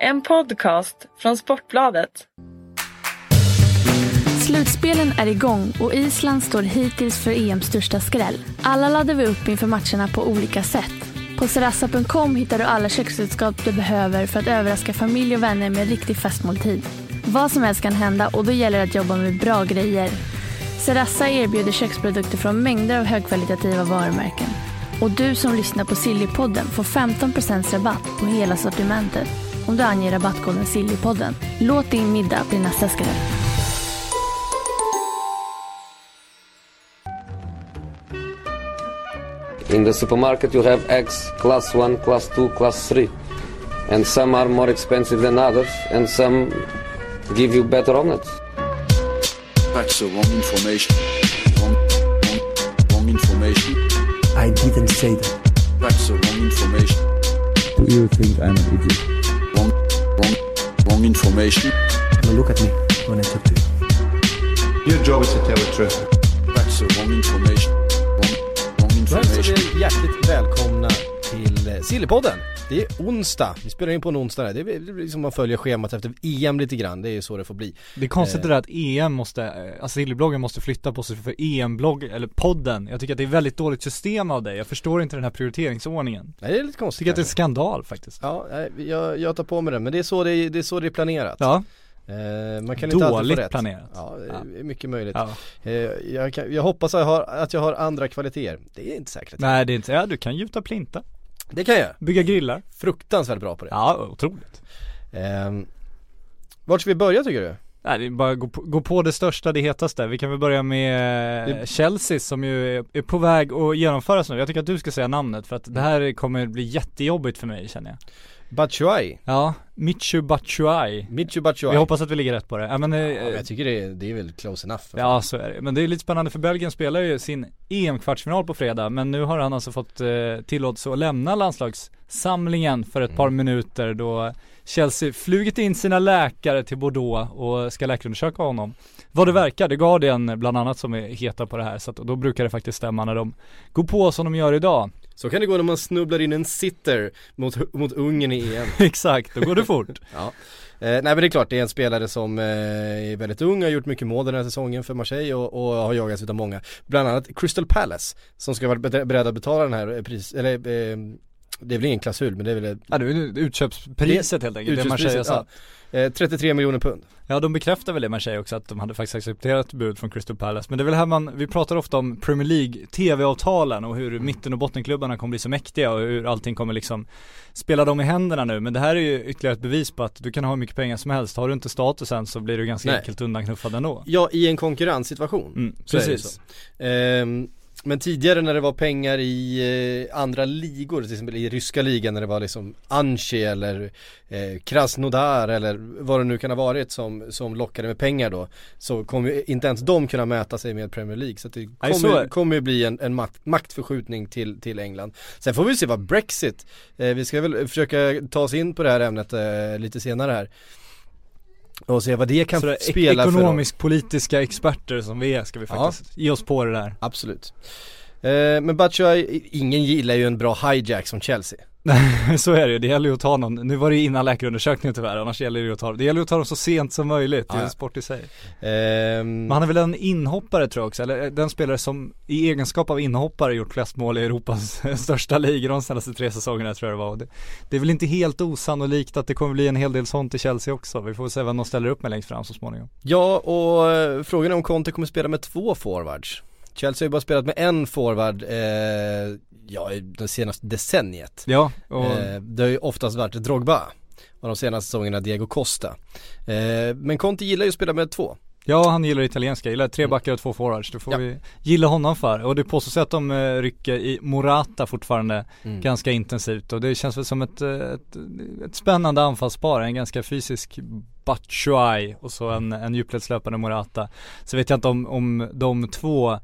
En podcast från Sportbladet. Slutspelen är igång och Island står hittills för EMs största skräll. Alla laddar vi upp inför matcherna på olika sätt. På serassa.com hittar du alla köksredskap du behöver för att överraska familj och vänner med en riktig festmåltid. Vad som helst kan hända och då gäller det att jobba med bra grejer. Serassa erbjuder köksprodukter från mängder av högkvalitativa varumärken. Och du som lyssnar på Sillypodden får 15% rabatt på hela sortimentet om du anger rabattkoden Sillypodden. Låt din middag bli nästa skräll. In the supermarket, you have eggs class 1, class 2, class 3. And some are more expensive than others, and some give you better omelets. That's the wrong information. Wrong, wrong, wrong information. I didn't say that. That's the wrong information. Do you think I'm an idiot? Wrong, wrong, wrong information. Now look at me when I talk to you. Your job is to tell the truth. That's the wrong information. Wrong, wrong Då hälsar information. vi hjärtligt välkomna till eh, Sillypodden. Det är onsdag, vi spelar in på en onsdag. Det är det blir som man följer schemat efter EM lite grann, det är ju så det får bli. Det är konstigt det där att EM måste, eh, alltså Sillybloggen måste flytta på sig för EM-blogg, eller podden. Jag tycker att det är väldigt dåligt system av dig. Jag förstår inte den här prioriteringsordningen. Nej det är lite Jag konstigt tycker att det är en skandal faktiskt. Ja, jag, jag tar på mig det, men det är så det är, det är, så det är planerat. Ja, Eh, man kan inte alltid dåligt få rätt. planerat. Ja, det är mycket möjligt. Ja. Eh, jag, kan, jag hoppas att jag, har, att jag har andra kvaliteter. Det är inte säkert. Nej det är inte, ja du kan gjuta plinta, Det kan jag. bygga grillar. Fruktansvärt bra på det. Ja, otroligt. Eh, vart ska vi börja tycker du? Nej det är bara gå på, gå på det största, det hetaste. Vi kan väl börja med Det- Chelsea som ju är, är på väg att genomföras nu. Jag tycker att du ska säga namnet för att det här kommer bli jättejobbigt för mig känner jag. Batshuayi, Ja, Michu Batshuayi. Michu Batshuayi. Jag hoppas att vi ligger rätt på det. Ja, men, eh, Ja, men jag tycker det är, det är väl close enough. Ja så är det, men det är lite spännande för Belgien spelar ju sin EM-kvartsfinal på fredag men nu har han alltså fått eh, tillåtelse att lämna landslagssamlingen för ett par minuter då Chelsea flugit in sina läkare till Bordeaux och ska läkarundersöka honom. Vad det verkar, det Guardian bland annat som är heta på det här så att då brukar det faktiskt stämma när de går på som de gör idag. Så kan det gå när man snubblar in en sitter mot, mot Ungern i EM. Exakt, då går det fort. ja. Eh, nej men det är klart, det är en spelare som eh, är väldigt ung, har gjort mycket mål den här säsongen för Marseille och, och har jagats utav många. Bland annat Crystal Palace, som ska vara be- beredda att betala den här pris, eller eh, det är väl ingen klausul men det är väl Ja det är utköpspriset helt enkelt, det Marseille utköpspriset, satt. ja. eh, 33 miljoner pund. Ja de bekräftar väl det Marseille också att de hade faktiskt accepterat bud från Crystal Palace Men det är väl här man, vi pratar ofta om Premier League TV-avtalen och hur mitten och bottenklubbarna kommer bli så mäktiga och hur allting kommer liksom spela dem i händerna nu Men det här är ju ytterligare ett bevis på att du kan ha hur mycket pengar som helst Har du inte statusen så blir du ganska Nej. enkelt undanknuffad ändå Ja, i en konkurrenssituation. mm, Precis så. Ehm, men tidigare när det var pengar i eh, andra ligor, till exempel i ryska ligan när det var liksom Anchi eller eh, Krasnodar eller vad det nu kan ha varit som, som lockade med pengar då Så kommer inte ens de kunna mäta sig med Premier League så kommer, det. kommer ju bli en, en makt, maktförskjutning till, till England Sen får vi se vad Brexit, eh, vi ska väl försöka ta oss in på det här ämnet eh, lite senare här och se vad det kan Så det spela för roll. ekonomisk politiska experter som vi är ska vi faktiskt ge oss på det där Absolut. Eh, men Batshuayi, ingen gillar ju en bra hijack som Chelsea. Så är det ju, det gäller ju att ta någon, nu var det ju innan läkarundersökningen tyvärr, annars gäller det ju att ta, det gäller att ta dem så sent som möjligt, det är en sport i sig. Ehm, Men han är väl en inhoppare tror jag också, eller den spelare som i egenskap av inhoppare gjort flest mål i Europas största ligor de senaste tre säsongerna tror jag det var. Det, det är väl inte helt osannolikt att det kommer bli en hel del sånt i Chelsea också, vi får se vem de ställer upp med längst fram så småningom. Ja, och eh, frågan är om Conte kommer spela med två forwards. Chelsea har ju bara spelat med en forward, eh, ja, det senaste decenniet. Ja, och Eh, det har ju oftast varit Drogba. Och de senaste säsongerna Diego Costa. Eh, men Conte gillar ju att spela med två. Ja han gillar italienska, gillar tre backar och två forwards, det får Ja. vi gilla honom för. Och det påstås att de eh, rycker i Morata fortfarande Mm. ganska intensivt och det känns väl som ett, eh, ett, ett spännande anfallspar, en ganska fysisk Batshuayi och så en, en djupledslöpande Morata. Så vet jag inte om, om de två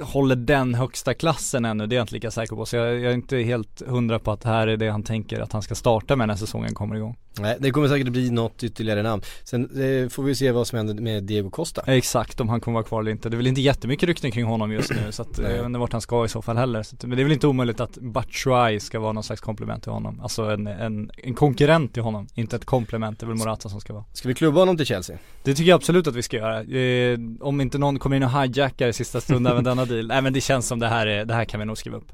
håller den högsta klassen ännu, det är jag inte lika säker på. Så jag, jag är inte helt hundra på att det här är det han tänker att han ska starta med när säsongen kommer igång. Nej, det kommer säkert bli något ytterligare namn. Sen eh, får vi se vad som händer med Diego Costa. Exakt, om han kommer vara kvar eller inte. Det är väl inte jättemycket rykten kring honom just nu så att, jag vet inte vart han ska i så fall heller. Så att, men det är väl inte omöjligt att Batshuayi ska vara någon slags komplement till honom. Alltså en, en, en konkurrent till honom, inte ett komplement. Det är väl Morata som ska vara. Ska vi klubba honom till Chelsea? Det tycker jag absolut att vi ska göra. Eh, om inte någon kommer in och hijackar i sista stund även denna deal. Nej men det känns som det här är, det här kan vi nog skriva upp.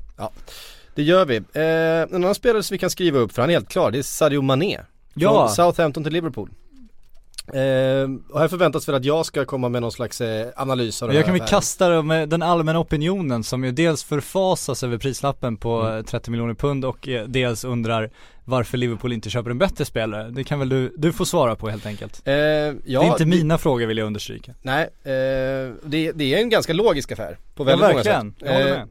Det gör vi. Eh, en annan spelare som vi kan skriva upp, för han är helt klar, det är Sadio Mané. Ja. Från Southampton till Liverpool. Eh, och här förväntas väl att jag ska komma med någon slags eh, analys av den Jag kan väl kasta det med den allmänna opinionen som ju dels förfasas över prislappen på Mm. eh, 30 miljoner pund och eh, dels undrar varför Liverpool inte köper en bättre spelare. Det kan väl du, du får svara på helt enkelt. Eh, ja, det är inte mina frågor vill jag understryka. Nej, eh, det, det är en ganska logisk affär på Ja väldigt många verkligen, sätt. jag håller Eh, med.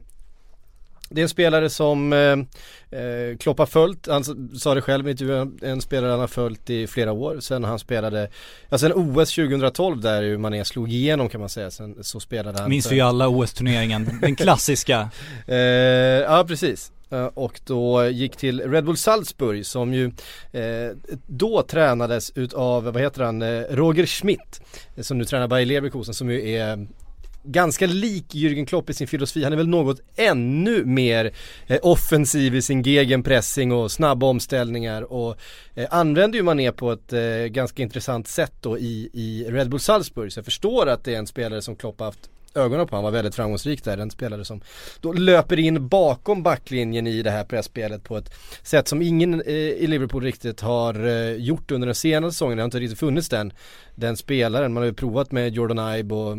Det är en spelare som eh, eh, Klopp har följt, han sa det själv i intervjun, en spelare han har följt i flera år sen han spelade, ja sen OS 2012 där ju Mané slog igenom kan man säga, sen så spelade han Minns vi ju alla OS-turneringen, den klassiska. Eh, ja precis. Eh, och då gick till Red Bull Salzburg som ju eh, då tränades utav, vad heter han, eh, Roger Schmidt. Eh, som nu tränar Bayer Leverkusen som ju är ganska lik Jürgen Klopp i sin filosofi. Han är väl något ännu mer eh, offensiv i sin gegenpressing och snabba omställningar och eh, använder ju Mané på ett eh, ganska intressant sätt då i, i Red Bull Salzburg. Så jag förstår att det är en spelare som Klopp har haft ögonen på. Han var väldigt framgångsrik där. En spelare som då löper in bakom backlinjen i det här pressspelet på ett sätt som ingen eh, i Liverpool riktigt har eh, gjort under den senaste säsongen. Det har inte riktigt funnits den, den spelaren. Man har ju provat med Jordan Ibe och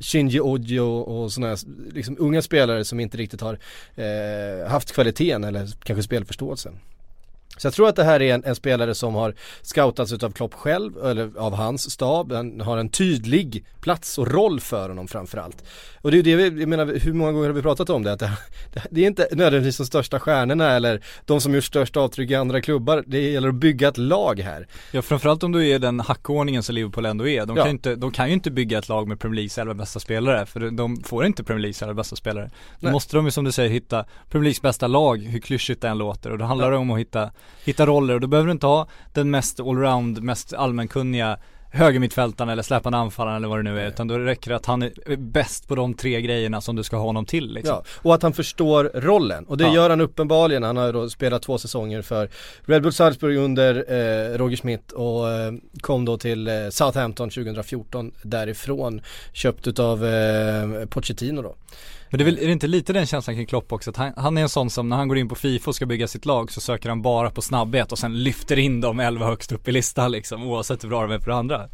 Shinji Ojo och sådana här liksom unga spelare som inte riktigt har eh, haft kvaliteten eller kanske spelförståelsen. Så jag tror att det här är en, en spelare som har scoutats utav Klopp själv, eller av hans stab. Han har en tydlig plats och roll för honom framförallt. Och det är ju det vi, jag menar hur många gånger har vi pratat om det? Att det, det är inte nödvändigtvis de största stjärnorna eller de som gjort störst avtryck i andra klubbar. Det gäller att bygga ett lag här. Ja framförallt om du är den hackordningen som Liverpool ändå är. De, Ja. kan, ju inte, de kan ju inte bygga ett lag med Premier Leagues elva bästa spelare för de får inte Premier Leagues elva bästa spelare. Då Nej. måste de ju som du säger hitta Premier Leagues bästa lag, hur klyschigt det än låter och då handlar det om att hitta, hitta roller och då behöver du inte ha den mest allround, mest allmänkunniga högermittfältaren eller släpande anfallaren eller vad det nu är utan då räcker det att han är bäst på de tre grejerna som du ska ha honom till liksom. Ja, och att han förstår rollen. Och det Ja. gör han uppenbarligen. Han har ju då spelat två säsonger för Red Bull Salzburg under eh, Roger Schmidt och eh, kom då till eh, Southampton 2014 därifrån. Köpt utav eh, Pochettino då. Men det är, väl, är det inte lite den känslan kring Klopp också? Att han, han är en sån som när han går in på Fifa och ska bygga sitt lag så söker han bara på snabbhet och sen lyfter in de elva högst upp i listan liksom oavsett hur bra de är på det andra.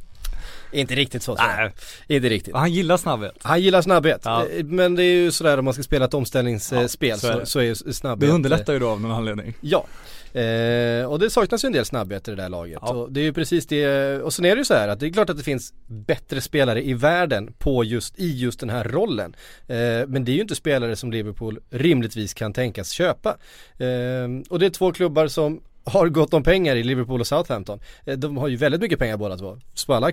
Inte riktigt så tror jag. Inte riktigt. Han gillar snabbhet. Han gillar snabbhet. Ja. Eh, Men det är ju sådär om man ska spela ett omställningsspel Ja, så så, är det. så är ju snabbhet Det underlättar ju då av någon anledning. Ja, eh, och det saknas ju en del snabbhet i det där laget. Ja. Och det är ju precis det, och sen är det ju så här att det är klart att det finns bättre spelare i världen på just, i just den här rollen. Eh, men det är ju inte spelare som Liverpool rimligtvis kan tänkas köpa. Eh, och det är två klubbar som har gott om pengar i Liverpool och Southampton. Eh, de har ju väldigt mycket pengar båda två. Eh,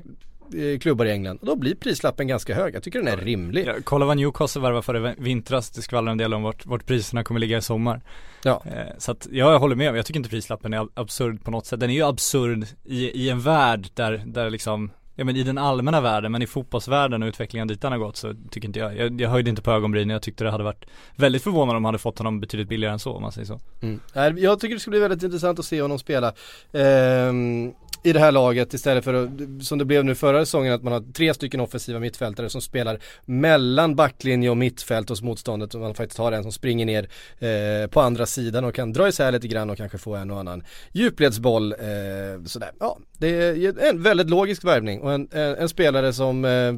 klubbar i England. Och då blir prislappen ganska hög. Jag tycker den är rimlig. Ja, kolla vad Newcastle värvade förra vintras, det skvallrar en del om vart, vart priserna kommer ligga i sommar. Ja. Eh, så att ja, jag håller med, jag tycker inte prislappen är ab- absurd på något sätt. Den är ju absurd i, i en värld där, där liksom Ja men i den allmänna världen, men i fotbollsvärlden och utvecklingen dit den har gått så tycker inte jag, jag, jag höjde inte på ögonbrynen, jag tyckte det hade varit väldigt förvånande om de hade fått honom betydligt billigare än så om man säger så. Mm. Jag tycker det ska bli väldigt intressant att se honom spela ehm, i det här laget istället för att, som det blev nu förra säsongen att man har tre stycken offensiva mittfältare som spelar mellan backlinje och mittfält hos motståndet och man faktiskt har en som springer ner eh, på andra sidan och kan dra isär lite grann och kanske få en och annan djupledsboll eh, sådär. Ja, det är en väldigt logisk värvning och en, en, en spelare som eh,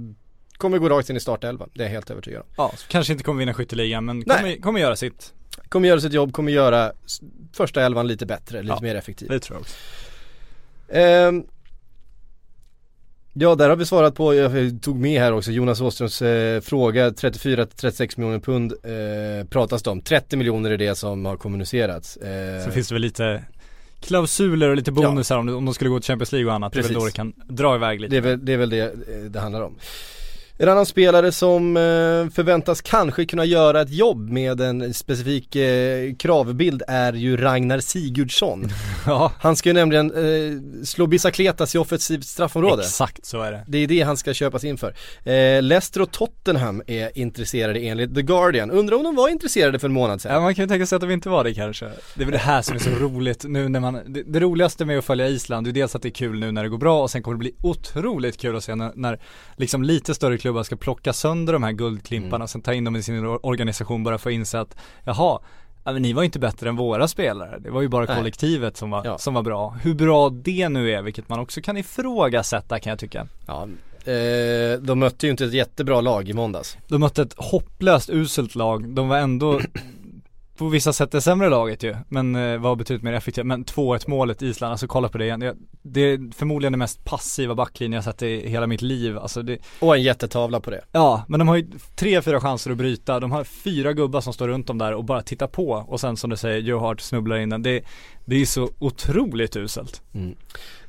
kommer gå rakt in i startelvan, det är jag helt övertygad om. Ja, kanske inte kommer vinna skytteligan men Nej. kommer, kommer göra sitt. Kommer göra sitt jobb, kommer göra första elvan lite bättre, lite Ja, mer effektiv. Det tror jag också. Ehm, ja, där har vi svarat på, jag tog med här också Jonas Åströms eh, fråga, 34-36 miljoner pund eh, pratas det om. 30 miljoner är det som har kommunicerats. Eh, Sen finns det väl lite klausuler och lite bonusar om, om de skulle gå till Champions League och annat. Det är väl då det Precis. kan dra iväg lite. det, är väl, det är väl det eh, det handlar om. En annan spelare som eh, förväntas kanske kunna göra ett jobb med en specifik eh, kravbild är ju Ragnar Sigurdsson. Ja, Han ska ju nämligen eh, slå Bicicletas i offensivt straffområde. exakt så är det. Det är det han ska köpas in för. Leicester och Tottenham är intresserade enligt The Guardian. Undrar om de var intresserade för en månad sedan? Ja man kan ju tänka sig att de inte var det kanske. Det är väl det här som är så roligt nu när man, det, det roligaste med att följa Island, är dels att det är kul nu när det går bra och sen kommer det bli otroligt kul att se när, när liksom lite större klubbar ska plocka sönder de här guldklimparna Mm. och sen ta in dem i sin or- organisation bara för att inse att, jaha, ja, men ni var inte bättre än våra spelare. Det var ju bara Nej. kollektivet som var, Ja. som var bra. Hur bra det nu är, vilket man också kan ifrågasätta kan jag tycka. Ja, eh, de mötte ju inte ett jättebra lag i måndags. De mötte ett hopplöst uselt lag, de var ändå på vissa sätt det sämre laget ju, men eh, var betydligt mer effektiva. Men 2-1 målet Island, alltså kolla på det igen. Det, är förmodligen den mest passiva backlinjen jag sett i hela mitt liv. Alltså det, Och en jättetavla på det. ja, men de har ju tre, fyra chanser att bryta. De har fyra gubbar som står runt dem där och bara tittar på. Och sen som du säger, Joe Hart snubblar in den. Det, det är så otroligt uselt.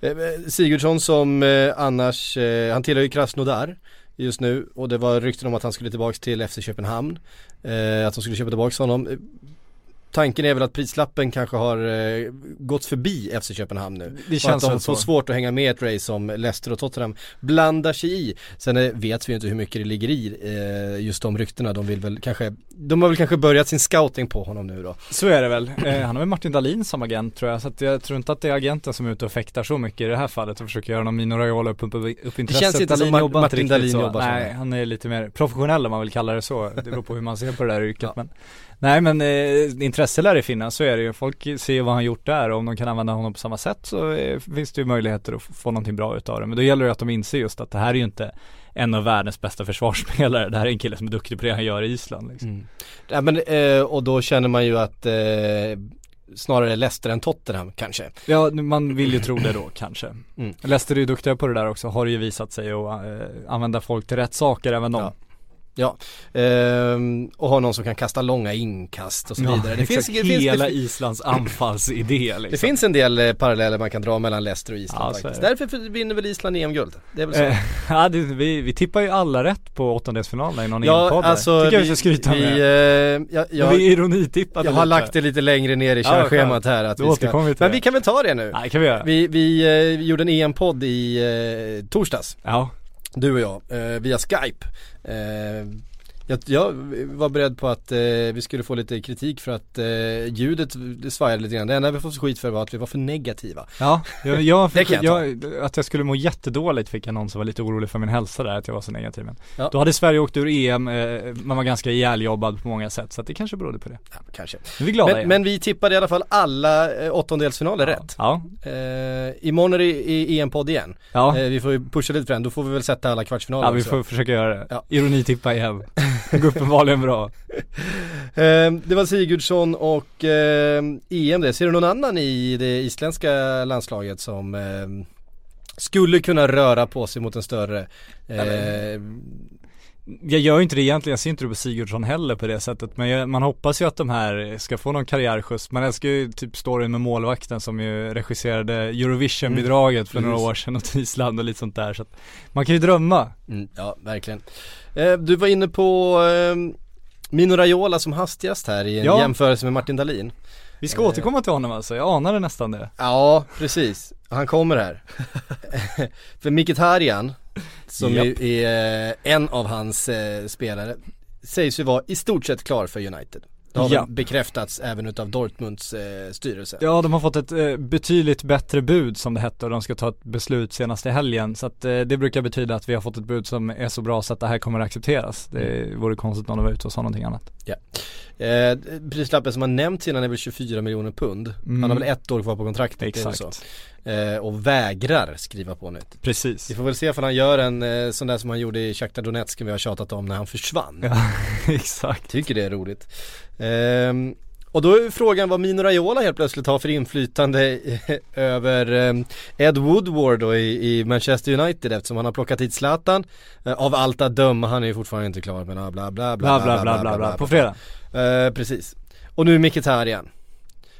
Eh, Sigurdsson som eh, annars, eh, han tillhör ju Krasnodar just nu och det var rykten om att han skulle tillbaks till FC Köpenhamn. Eh, att de skulle köpa tillbaks honom. Tanken är väl att prislappen kanske har eh, gått förbi FC Köpenhamn nu. Det och känns att de får så. svårt att hänga med i ett race som Leicester och Tottenham blandar sig i. Sen eh, vet vi ju inte hur mycket det ligger i eh, just de ryktena. De vill väl kanske, de har väl kanske börjat sin scouting på honom nu då. Så är det väl. Eh, han har väl Martin Dahlin som agent tror jag, så att jag tror inte att det är agenten som är ute och fäktar så mycket i det här fallet och försöker göra någon Mino Raiola och pumpa upp intresset. känns inte som Mar- jobbar Martin Dahlin så. jobbar så. Nej, han är lite mer professionell om man vill kalla det så. Det beror på hur man ser på det där yrket Ja. men Nej men eh, intresse lär det finnas, så är det ju. Folk ser vad han gjort där och om de kan använda honom på samma sätt så eh, finns det ju möjligheter att få någonting bra utav det. Men då gäller det att de inser just att det här är ju inte en av världens bästa försvarsspelare. Det här är en kille som är duktig på det han gör i Island liksom. Ja men eh, och då känner man ju att eh, snarare Leicester än Tottenham kanske. Ja, man vill ju tro det då kanske. Mm. Leicester är ju duktiga på det där också, har ju visat sig att eh, använda folk till rätt saker även de. Ja. Ja, ehm, och ha någon som kan kasta långa inkast och så vidare. Det, finns, det, finns, hela det, Islands anfallsidé liksom. det finns en del eh, paralleller man kan dra mellan Leicester och Island Ja, faktiskt. är Därför vinner väl Island EM-guld. Det är väl så. Eh, ja, det, vi, vi tippar ju alla rätt på åttondelsfinalerna i någon ja, EM-podd alltså Tycker jag vi vi, ska skryta vi, med. eh, jag, Jag, vi jag, ironitippade jag har lagt det lite längre ner i Ja, körschemat skönt. här att vi ska, vi Men vi kan väl ta det nu. Nej, kan vi göra. Vi, vi eh, gjorde en EM-podd i eh, torsdags. Ja, du och jag, eh, via Skype. Eh, jag, jag var beredd på att eh, vi skulle få lite kritik för att eh, ljudet det svajade lite grann. Det enda vi fått skit för var att vi var för negativa. ja, jag, jag, kan jag jag, att jag skulle må jättedåligt fick jag någon som var lite orolig för min hälsa där, att jag var så negativ men Ja. Då hade Sverige åkt ur EM, eh, man var ganska ihjäljobbad på många sätt så att det kanske berodde på det. Ja, kanske. Är vi glada Men, igen. men vi tippade i alla fall alla eh, åttondelsfinaler rätt. Ja, Eh, imorgon är det i EM-podd igen. ja, Eh, vi får ju pusha lite för den, då får vi väl sätta alla kvartsfinaler ja vi också. får försöka göra det. Ja. Ironitippa igen. Det går uppenbarligen bra. Eh, det var Sigurdsson och EM det. Ser du någon annan i det isländska landslaget som eh, skulle kunna röra på sig mot en större eh, Jag gör ju inte det egentligen, jag ser inte det på Sigurdsson heller på det sättet Men jag, man hoppas ju att de här ska få någon karriärskjuts Man älskar ju typ storyn med målvakten som ju regisserade Eurovision-bidraget för några år sedan åt Island och lite sånt där så att Man kan ju drömma mm, Ja, verkligen. Eh, du var inne på eh, Mino Raiola som hastigast här i en Ja. jämförelse med Martin Dahlin. Vi ska Eh. återkomma till honom alltså, jag anade nästan det Ja, precis. Han kommer här. För Mkhitaryan, som ju är eh, en av hans eh, spelare, sägs ju vara i stort sett klar för United. Det har Ja. bekräftats även utav Dortmunds eh, styrelse. Ja de har fått ett eh, betydligt bättre bud som det hette och de ska ta ett beslut senast i helgen Så att eh, det brukar betyda att vi har fått ett bud som är så bra så att det här kommer att accepteras Det vore konstigt om de var ute och sa någonting annat Eh, prislappen som har nämnts innan är väl 24 miljoner pund. Mm. Han har väl ett år kvar på kontraktet, Exakt, så. Eh, och vägrar skriva på nytt. precis Vi får väl se om han gör en eh, sån där som han gjorde i Shakhtar Donetsk vi har tjatat om när han försvann. Ja, exakt Tycker det är roligt. Ehm, och då är frågan vad Mino Raiola helt plötsligt har för inflytande över ehm, Ed Woodward då i, Manchester United eftersom han har plockat hit Zlatan. Eh, av allt att döma, han är ju fortfarande inte klar men bla bla bla Bla bla bla bla bla, på fredag Eh, precis. Och nu Mkhitaryan.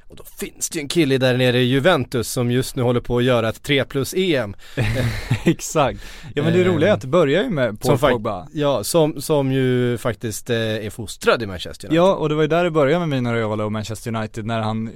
Och då finns det ju en kille där nere i Juventus som just nu håller på att göra ett 3 plus EM. Exakt. Ja men det roliga är att det börjar ju med Paul Pogba. Ja, som, som ju faktiskt eh, är fostrad i Manchester United. Ja, och det var ju där det började med Mino Raiola och Manchester United när han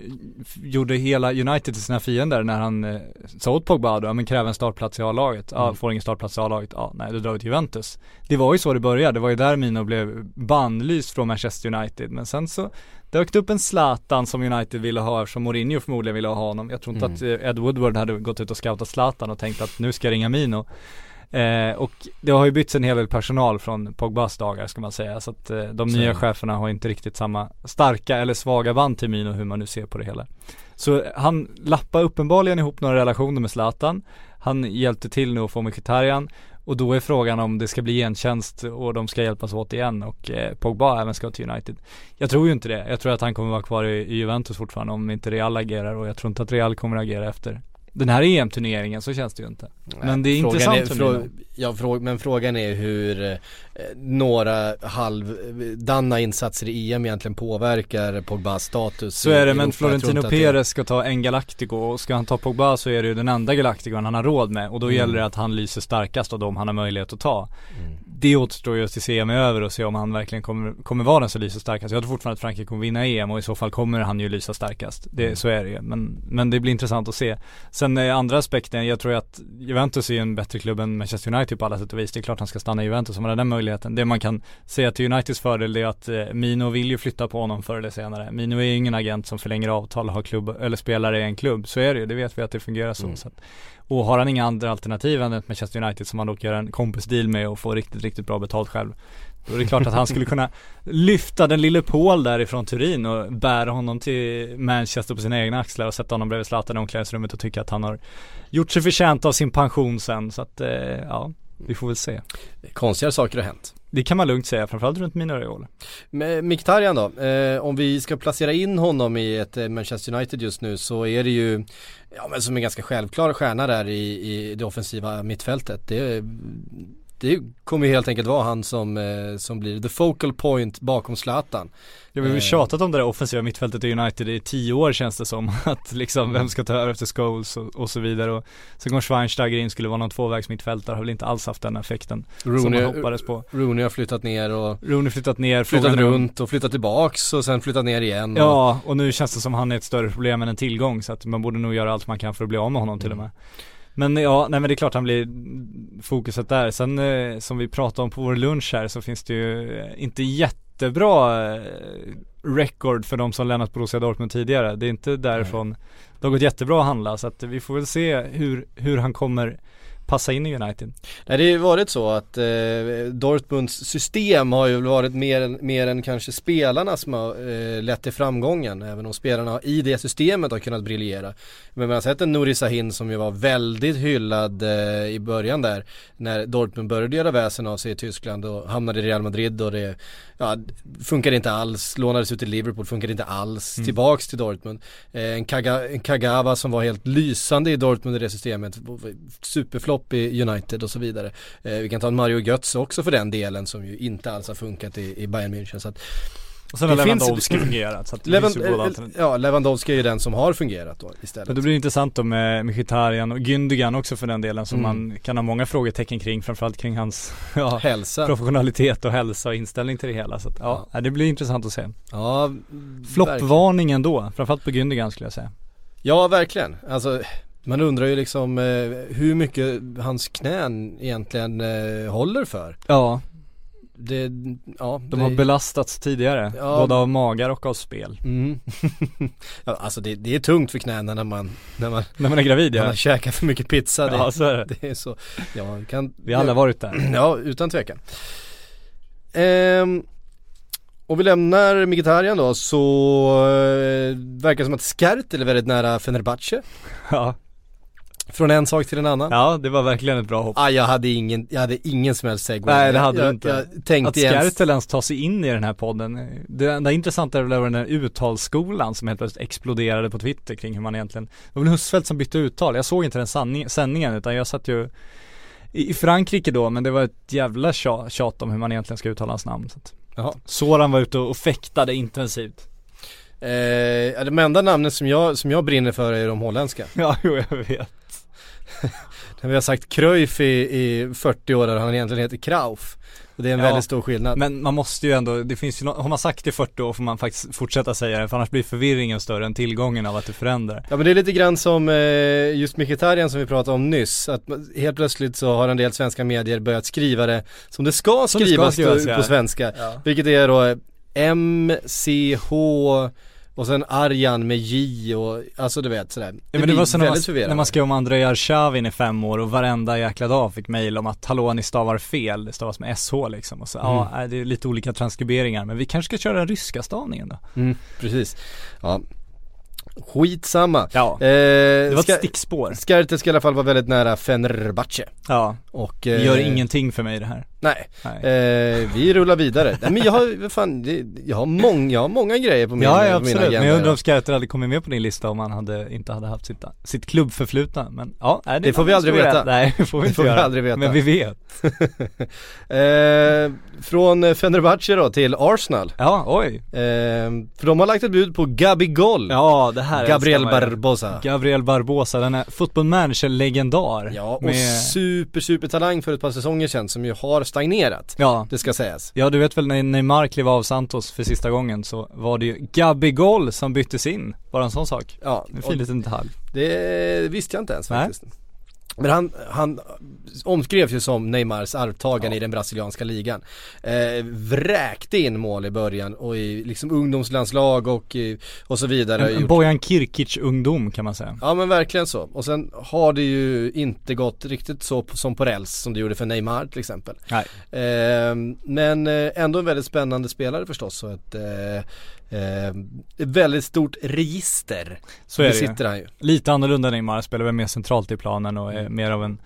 gjorde hela United till sina fiender när han eh, sa åt Pogba då, ja men kräv en startplats i A-laget, ja Mm. får ingen startplats i A-laget, ja nej då drar vi till Juventus. Det var ju så det började, det var ju där Mino blev bannlyst från Manchester United, men sen så dök det upp en Zlatan som United ville ha eftersom Mourinho förmodligen ville ha honom. Jag tror inte Mm. att eh, Ed Woodward hade gått ut och scoutat Zlatan och tänkt att nu ska jag ringa Mino. Eh, och det har ju bytts en hel del personal från Pogbas dagar ska man säga så att eh, de Så. nya cheferna har inte riktigt samma starka eller svaga band till Mino hur man nu ser på det hela. Så han lappar uppenbarligen ihop några relationer med Zlatan. Han hjälpte till nu att få Mkhitaryan och då är frågan om det ska bli gentjänst och de ska hjälpas åt igen och eh, Pogba även ska till United. Jag tror ju inte det. Jag tror att han kommer vara kvar i, i Juventus fortfarande om inte Real agerar och jag tror inte att Real kommer att agera efter den här EM-turneringen, så känns det ju inte. Men det är Frågan intressant är, frå-. Ja, frå- men frågan är hur eh, några halvdana insatser i EM egentligen påverkar Pogbas status Så är det, men Florentino Perez ska ta en Galactico och ska han ta Pogba så är det ju den enda Galacticon han har råd med och då Mm. gäller det att han lyser starkast av dem han har möjlighet att ta. Mm. Det återstår ju till EM är över och se om han verkligen kommer, kommer vara den som lyser starkast. Jag tror fortfarande att Frankrike kommer vinna EM och i så fall kommer han ju lysa starkast. Det, Mm. Så är det ju, men, men det blir intressant att se. Sen eh, andra aspekten, jag tror ju att Juventus är ju en bättre klubb än Manchester United på alla sätt och vis. Det är klart han ska stanna i Juventus om han har den möjligheten. Det man kan säga till Uniteds fördel är att eh, Mino vill ju flytta på honom förr eller senare. Mino är ju ingen agent som förlänger avtal och har klubb, eller spelare i en klubb. Så är det ju, det vet vi att det fungerar så. Mm och har han inga andra alternativ än ett Manchester United som han dock gör en kompisdeal med och får riktigt, riktigt bra betalt själv. Då är det klart att han skulle kunna lyfta den lille Paul därifrån Turin och bära honom till Manchester på sina egna axlar och sätta honom bredvid Zlatan i omklädningsrummet och tycka att han har gjort sig förtjänt av sin pension sen. Så att, eh, ja, vi får väl se. Konstigare saker har hänt. Det kan man lugnt säga, framförallt runt mina Raiola. Med Mkhitaryan då, eh, om vi ska placera in honom i ett eh, Manchester United just nu så är det ju, ja men som en ganska självklar stjärna där i, i det offensiva mittfältet. Det, det kommer ju helt enkelt vara han som, eh, som blir the focal point bakom Zlatan. Jag har väl Eh. tjatat om det där offensiva mittfältet i United i tio år känns det som. Att liksom, vem ska ta över efter Scholes och, och så vidare. Och sen kom Schweinsteiger in, skulle vara någon tvåvägsmittfältare, har väl inte alls haft den effekten som man Rooney, hoppades på. Rooney har flyttat ner och Rooney flyttat ner, flyttat runt och flyttat tillbaks och sen flyttat ner igen. Och, Ja, och nu känns det som han är ett större problem än en tillgång så att man borde nog göra allt man kan för att bli av med honom till och med. Men ja, nej men det är klart han blir fokuset där. Sen eh, som vi pratade om på vår lunch här så finns det ju eh, inte jättebra eh, record för de som lämnat Borussia Dortmund tidigare. Det är inte därifrån det har gått jättebra att handla så att vi får väl se hur, hur han kommer passa in i United. Nej det har ju varit så att eh, Dortmunds system har ju varit mer än, mer än kanske spelarna som har eh, lett till framgången. Även om spelarna i det systemet har kunnat briljera. Men man har sett en Nouri Sahin som ju var väldigt hyllad eh, i början där. När Dortmund började göra väsen av sig i Tyskland och hamnade i Real Madrid och det ja, funkade inte alls. Lånades ut till Liverpool, funkade inte alls. Mm. Tillbaks till Dortmund. Eh, en, Kaga, en Kagawa som var helt lysande i Dortmund i det systemet. Superflopp i United och så vidare. Eh, vi kan ta en Mario Götze också för den delen som ju inte alls har funkat i, i Bayern München. Så att Och sen har Det finns- Lewandowski fungerat så att Levan, finns eh, ja, Lewandowski är ju den som har fungerat då istället. Men det blir intressant då med Mkhitaryan och Gündogan också för den delen som Mm. man kan ha många frågetecken kring framförallt kring hans ja, Hälsa. professionalitet och hälsa och inställning till det hela så att, ja, det blir intressant att se. Ja. Floppvarning ändå, framförallt på Gündogan skulle jag säga. Ja, verkligen. Alltså man undrar ju liksom eh, hur mycket hans knän egentligen eh, håller för. Ja, Det, ja, de det, har belastats tidigare, Ja. både av magar och av spel. Mm. ja, alltså det, det är tungt för knäna när man, när man, När man är gravid när man ja. käkar för mycket pizza. Det, Ja, så är det. det är så, ja, vi kan Vi har alla varit där. Ja, utan tvekan. Ehm, och vi lämnar Mkhitaryan då så eh, verkar det som att Skertel är väldigt nära Fenerbahce. Ja. Från en sak till en annan. ja, det var verkligen ett bra hopp. Ah, jag hade ingen, jag hade ingen som helst segway. Nej, det hade jag, du inte. Jag tänkte Att Skertel ens tar sig in i den här podden Det enda intressanta är väl den här uttalsskolan som helt plötsligt exploderade på Twitter kring hur man egentligen Det var väl Husfeldt som bytte uttal, jag såg inte den sanning, sändningen utan jag satt ju i Frankrike då men det var ett jävla tja- tjat om hur man egentligen ska uttala hans namn så att Jaha. Soran var ute och fäktade intensivt Eh, de enda namnen som jag, som jag brinner för är de holländska. Ja, jo jag vet. När vi har sagt Cruyff i, i 40 år och han egentligen heter Krauf. Och det är en Ja, väldigt stor skillnad. Men man måste ju ändå, det finns ju nå- har man sagt det i 40 år får man faktiskt fortsätta säga det för annars blir förvirringen större än tillgången av att det förändrar. Ja men det är lite grann som eh, just Mkhitaryan som vi pratade om nyss. Att helt plötsligt så har en del svenska medier börjat skriva det som det ska Som det ska skrivas, skrivas, på, ja. på svenska. Ja. Vilket är då M, C, H och sen Arjan med J och alltså du vet sådär. Ja, men det var så när man, när man skrev om Andrei Arshavin i fem år och varenda jäkla dag fick mejl om att hallå ni stavar fel, det stavas med SH liksom och så, ja Mm. nej, det är lite olika transkriberingar men vi kanske ska köra den ryska stavningen då? Mm, precis. Ja. Skitsamma. Ja, Eh, det var ett stickspår. Skartes ska i alla fall vara väldigt nära Fenerbahce. Ja, Och, det eh, gör ingenting för mig det här. Nej, Nej. eh, vi rullar vidare. Nej men jag har, fan, det, jag har många, jag har många grejer på min, ja, ja absolut, men jag undrar om Skarter hade kommit med på din lista om han hade, inte hade haft sitt, sitt klubbförflutna Men ja, nej, Det får vi aldrig veta. Nej, det får vi Det inte får vi göra. aldrig veta. Men vi vet eh, från Fenerbahce då till Arsenal. Ja, oj Eh, för de har lagt ett bud på Gabi Goll. Ja, det här Gabriel. Barbosa. Gabriel Barbosa, den är football manager-legendar Ja, och med, super, super talang för ett par säsonger sedan som ju har stagnerat. Ja, Det ska sägas. ja du vet väl när Neymar klev av Santos för sista gången så var det ju Gabi Goll som byttes in, bara en sån sak Ja, En fin liten detalj det visste jag inte ens Nej. Men han, han omskrevs ju som Neymars arvtagare Ja. i den brasilianska ligan. Eh, vräkte in mål i början och i liksom ungdomslandslag och, i- och så vidare. En, en Bojan Kirkic-ungdom kan man säga Ja men verkligen så. Och sen har det ju inte gått riktigt så på, som på räls som det gjorde för Neymar till exempel. Nej. Eh, men eh, ändå en väldigt spännande spelare förstås och ett eh, eh, väldigt stort register. Så är det sitter han ju. Lite annorlunda Neymar, spelar väl mer centralt i planen och är mer av en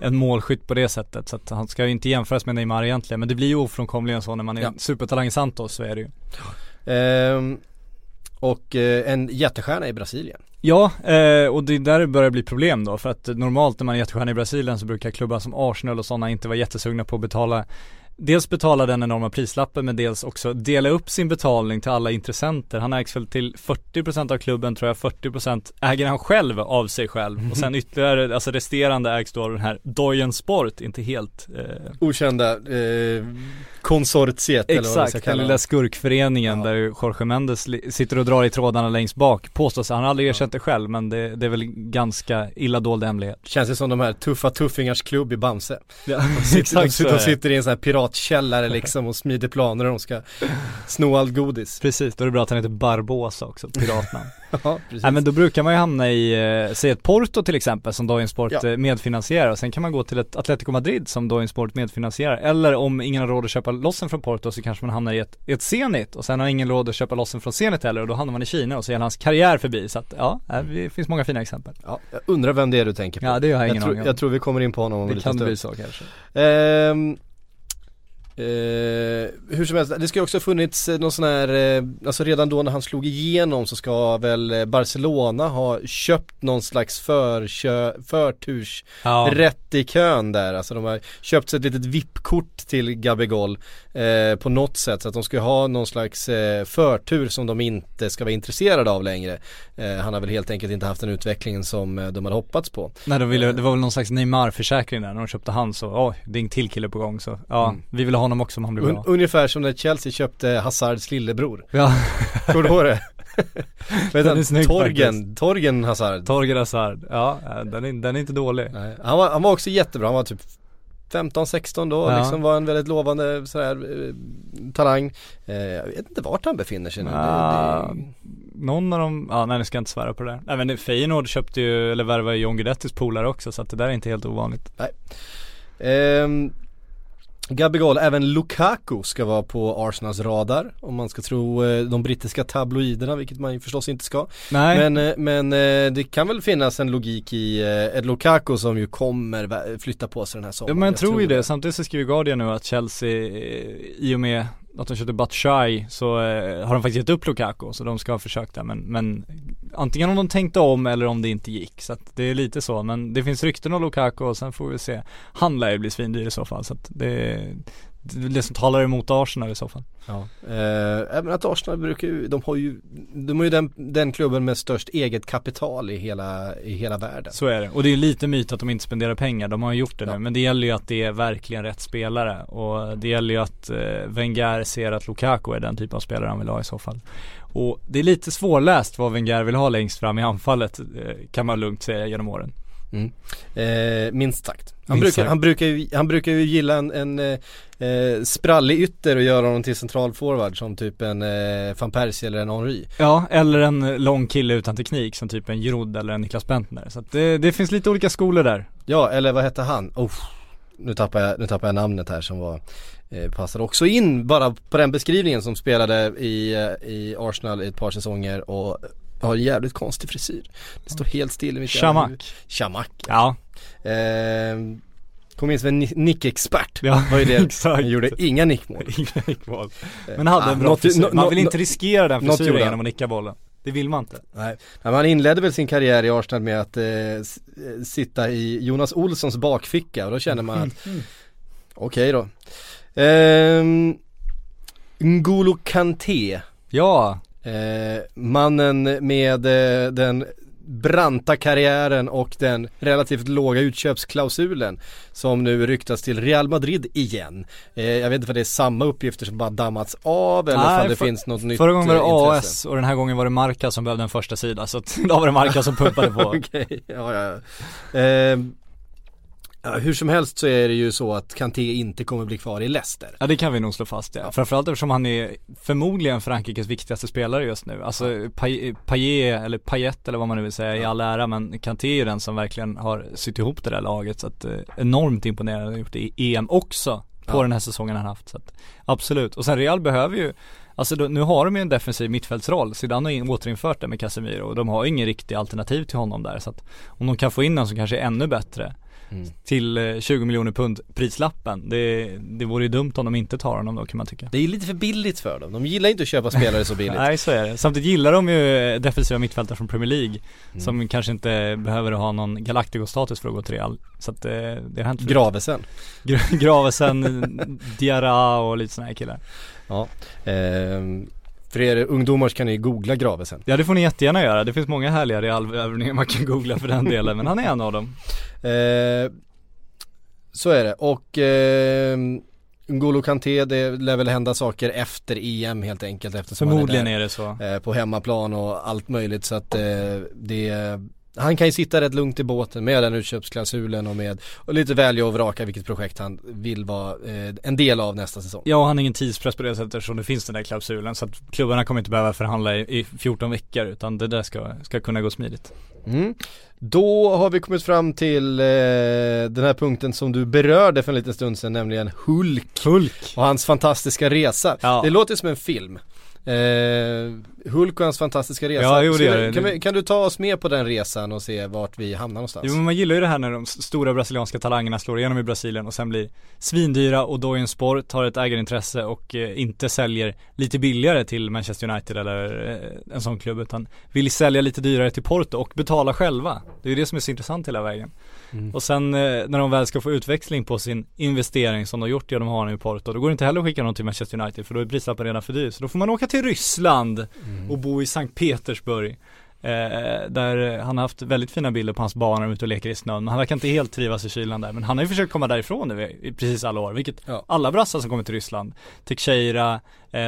en målskytt på det sättet så att han ska ju inte jämföras med Neymar egentligen men det blir ju ofrånkomligen så när man är Ja. supertalang i Santos så är det ju Ehm, och eh, en jättestjärna i Brasilien. Ja, eh, och det är där det börjar bli problem då för att normalt när man är jättestjärna i Brasilien så brukar klubbar som Arsenal och sådana inte vara jättesugna på att betala Dels betala den enorma prislappen men dels också dela upp sin betalning till alla intressenter. Han ägs väl till 40% av klubben tror jag, 40% äger han själv av sig själv. Och sen ytterligare, alltså resterande ägs då av den här Doyen Sport, inte helt eh, Okända eh, konsortiet eller vad ska Exakt, den lilla skurkföreningen Ja. där Jorge Mendes sitter och drar i trådarna längst bak Påstås, han. Har aldrig erkänt det själv men det, det är väl ganska illa dold hemlighet. Känns det som de här tuffa tuffingars klubb i Bamse. ja, De de, Exakt så sitter, de sitter i en sån här piratkällare liksom och smider planer och de ska sno allt godis. Precis, då är det bra att han heter Barbosa också, piratnamn Ja, precis. Nej men då brukar man ju hamna i, eh, säg ett Porto till exempel som Doyen Sport Ja. eh, medfinansierar och sen kan man gå till ett Atletico Madrid som Doyen Sport medfinansierar eller om ingen har råd att köpa lossen från Porto så kanske man hamnar i ett, ett Zenit och sen har ingen råd att köpa lossen från Zenit heller och då hamnar man i Kina och så är hans karriär förbi så att ja, eh, det finns många fina exempel ja, jag undrar vem det är du tänker på. Ja det har jag ingen jag, aning om jag tror vi kommer in på honom om Det kan stund. bli så kanske Ehm, eh, hur som helst, det ska ju också ha funnits eh, någon sån här, eh, alltså redan då när han slog igenom så ska väl eh, Barcelona ha köpt någon slags förkö, förturs Ja, rätt i kön där. Alltså de har köpt sig ett litet VIP-kort till Gabigol eh, på något sätt. Så att de ska ha någon slags eh, förtur som de inte ska vara intresserade av längre. Han har väl helt enkelt inte haft den utvecklingen som de hade hoppats på. Nej de ville, det var väl någon slags Neymar-försäkring där när de köpte han så, oj det är en till kille på gång så, ja Mm. vi vill ha honom också om han blir Un- bra ungefär som när Chelsea köpte Hazards lillebror. Ja, Kommer du ihåg det? Den är snygg Torgen, Torgen Hazard. Torger Hazard, ja eh, den är, den är inte dålig Nej, han, var, han var också jättebra, han var typ 15-16 då, Ja. liksom var en väldigt lovande sådär, eh, talang. Eh, jag vet inte vart han befinner sig nu. Ah. Det, det, Någon av dem, ja nej nu ska jag inte svära på det där. Nej men Feyenoord köpte ju, eller värvade John Guidettis polare också så att det där är inte helt ovanligt Ehm, Gabigol, även Lukaku ska vara på Arsenals radar om man ska tro eh, de brittiska tabloiderna, vilket man ju förstås inte ska. Nej, Men, eh, men eh, det kan väl finnas en logik i ett Lukaku som ju kommer flytta på sig den här ja, sommaren. men jag tror ju det. Samtidigt så skriver Guardian nu att Chelsea, i och med att de köpte Batshuayi så eh, har de faktiskt gett upp Lukaku så de ska ha försökt där men, men antingen om de tänkte om eller om det inte gick. Så att det är lite så men det finns rykten om Lukaku och sen får vi se. Han lär ju bli svindyr i så fall så att det det, som talar emot Arsenal i så fall. Ja. Eh, även att Arsenal brukar ju, de har ju, de är ju den, den klubben med störst eget kapital i hela, i hela världen. Så är det. Och det är lite myt att de inte spenderar pengar, de har ju gjort det Ja. nu. Men det gäller ju att det är verkligen rätt spelare. Och det gäller ju att eh, Wenger ser att Lukaku är den typ av spelare han vill ha i så fall. Och det är lite svårläst vad Wenger vill ha längst fram i anfallet, eh, kan man lugnt säga genom åren. Eh, minst sagt. Han, Minst brukar, sagt. han, brukar ju, han brukar ju gilla en, en eh, eh, sprallig ytter och göra honom till centralforward som typ en eh, van Persie eller en Henry. Ja, eller en lång kille utan teknik som typ en Giroud eller en Niklas Bentner. Så att det, det finns lite olika skolor där. Ja, eller vad hette han? Oh, nu, tappar jag, nu tappar jag namnet här som var eh, passade också in bara på den beskrivningen som spelade i, eh, i Arsenal i ett par säsonger och har en jävligt konstig frisyr. Det står helt still i mitt Shamak. huvud. Shamak. Ja, Eh, kom in som en ni- nickexpert. Ja, var ju det. exakt. Han gjorde inga nickmål. inga nickmål. Men hade Ah, en bra något- frisyr. Man vill inte riskera den frisyren genom att nicka bollen. Det vill man inte. Nej, men han inledde väl sin karriär i Arsenal med att eh, eh, sitta i Jonas Olssons bakficka och då känner man att okej då. Ehm, N'Golo Kanté, Ja, eh, mannen med eh, den branta karriären och den relativt låga utköpsklausulen som nu ryktas till Real Madrid igen. Eh, jag vet inte om det är samma uppgifter som bara dammats av eller Nej, om det för- finns något nytt förra gången var det eh, intresse. AS och den här gången var det Marca som behövde en första sida så då var det Marca som pumpade på. Okej, ja, ja. ja. Ja, hur som helst så är det ju så att Kanté inte kommer bli kvar i Leicester. Ja det kan vi nog slå fast ja. Framförallt eftersom han är förmodligen Frankrikes viktigaste spelare just nu. Alltså Pay- Payet eller Payet eller vad man nu vill säga i all ära men Kanté är ju den som verkligen har sytt ihop det där laget så att eh, enormt imponerande har gjort det i EM också på Ja. den här säsongen han haft så att absolut. Och sen Real behöver ju Alltså då, nu har de ju en defensiv mittfältsroll, Zidane har in- återinfört det med Casemiro och de har ingen riktig alternativ till honom där så att om de kan få in någon som kanske är ännu bättre Mm. till eh, 20 miljoner pund prislappen. Det, det vore ju dumt om de inte tar honom då kan man tycka. Det är lite för billigt för dem. De gillar inte att köpa spelare så billigt. Nej så är det. Samtidigt gillar de ju eh, defensiva mittfältare från Premier League Mm. som kanske inte behöver ha någon Galactico-status för att gå till Real. Så att eh, det har hänt förut. Gravesen. Gra- Gravesen, Diarra och lite sådana här killar. Ja. Ehm, för er ungdomar så kan ni googla Gravesen. Ja det får ni jättegärna göra. Det finns många härliga Real-värvningar man kan googla för den delen men han är en av dem. Ehm, så är det och ehm, N'Golo Kanté, det lär väl hända saker efter EM helt enkelt eftersom Förmodligen han är, är det så. eh, på hemmaplan och allt möjligt så att eh, det han kan ju sitta rätt lugnt i båten med den utköpsklausulen och med och lite välja och vraka vilket projekt han vill vara eh, en del av nästa säsong. Ja, och han har ingen tidspress på det sättet eftersom det finns den där klausulen så att klubbarna kommer inte behöva förhandla i, i 14 veckor utan det där ska, ska kunna gå smidigt. Mm. Då har vi kommit fram till eh, den här punkten som du berörde för en liten stund sedan, nämligen Hulk Hulk! och hans fantastiska resa. Ja. Det låter som en film. Eh, Hulk och hans fantastiska resa. Ja, jo, det gör det. Kan, vi, kan du ta oss med på den resan och se vart vi hamnar någonstans? Jo men man gillar ju det här när de stora brasilianska talangerna slår igenom i Brasilien och sen blir svindyra och då är en sport har ett ägarintresse och eh, inte säljer lite billigare till Manchester United eller eh, en sån klubb utan vill sälja lite dyrare till Porto och betala själva. Det är ju det som är så intressant hela vägen. Mm. Och sen eh, när de väl ska få utväxling på sin investering som de gjort genom att ha nu i Porto, då går det inte heller att skicka någon till Manchester United för då är prislappen redan för dyr. Så då får man åka till Ryssland och bo i Sankt Petersburg. Eh, där han har haft väldigt fina bilder på hans barn när de är ute och leker i snön. Men han verkar inte helt trivas i kylan där. Men han har ju försökt komma därifrån nu i precis alla år. Vilket Ja. alla brassar som kommer till Ryssland. Teixeira, eh,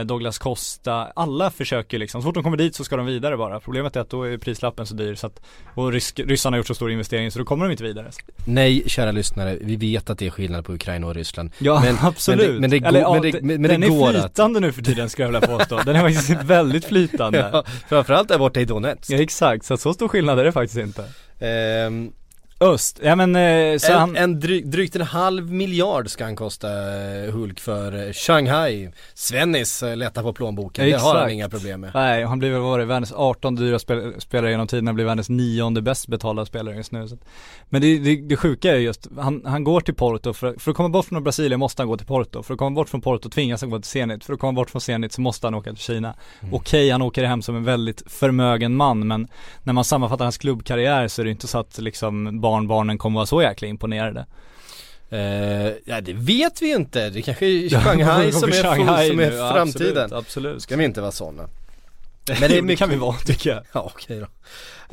Douglas Costa. Alla försöker liksom. Så fort de kommer dit så ska de vidare bara. Problemet är att då är prislappen så dyr så att och rysk, ryssarna har gjort så stor investering så då kommer de inte vidare. Nej, kära lyssnare, vi vet att det är skillnad på Ukraina och Ryssland. Ja Men- absolut. men det- men det går- Eller, men det- men- det den går är att- flytande nu för tiden skulle jag vilja påstå. Den är faktiskt väldigt flytande. Ja, framförallt där borta i Donetsk. Ja, exakt, så att så stor skillnad är det faktiskt inte. Ehm, Öst, ja men eh, så en, han, en dryg, drygt en halv miljard ska han kosta eh, Hulk för eh, Shanghai. Svennis lättar på plånboken, det har han Exakt. inga problem med. Nej, han blir väl varit världens 18 dyra spel, spelare genom tiderna, blir världens nionde bäst betalda spelare just nu. Så. Men det, det, det sjuka är just, han, han går till Porto, för, för att komma bort från Brasilien måste han gå till Porto. För att komma bort från Porto tvingas han gå till Zenit. För att komma bort från Zenit så måste han åka till Kina. Okej, han åker hem som en väldigt förmögen man, men när man sammanfattar hans klubbkarriär så är det inte så att liksom barnbarnen kommer vara så jäkla imponerade. Eh, ja det vet vi inte, det kanske är Shanghai som är, Shanghai som är nu, framtiden. Absolut, absolut. Ska vi inte vara sådana. Men det, det kan vi vara tycker jag. Ja okej då.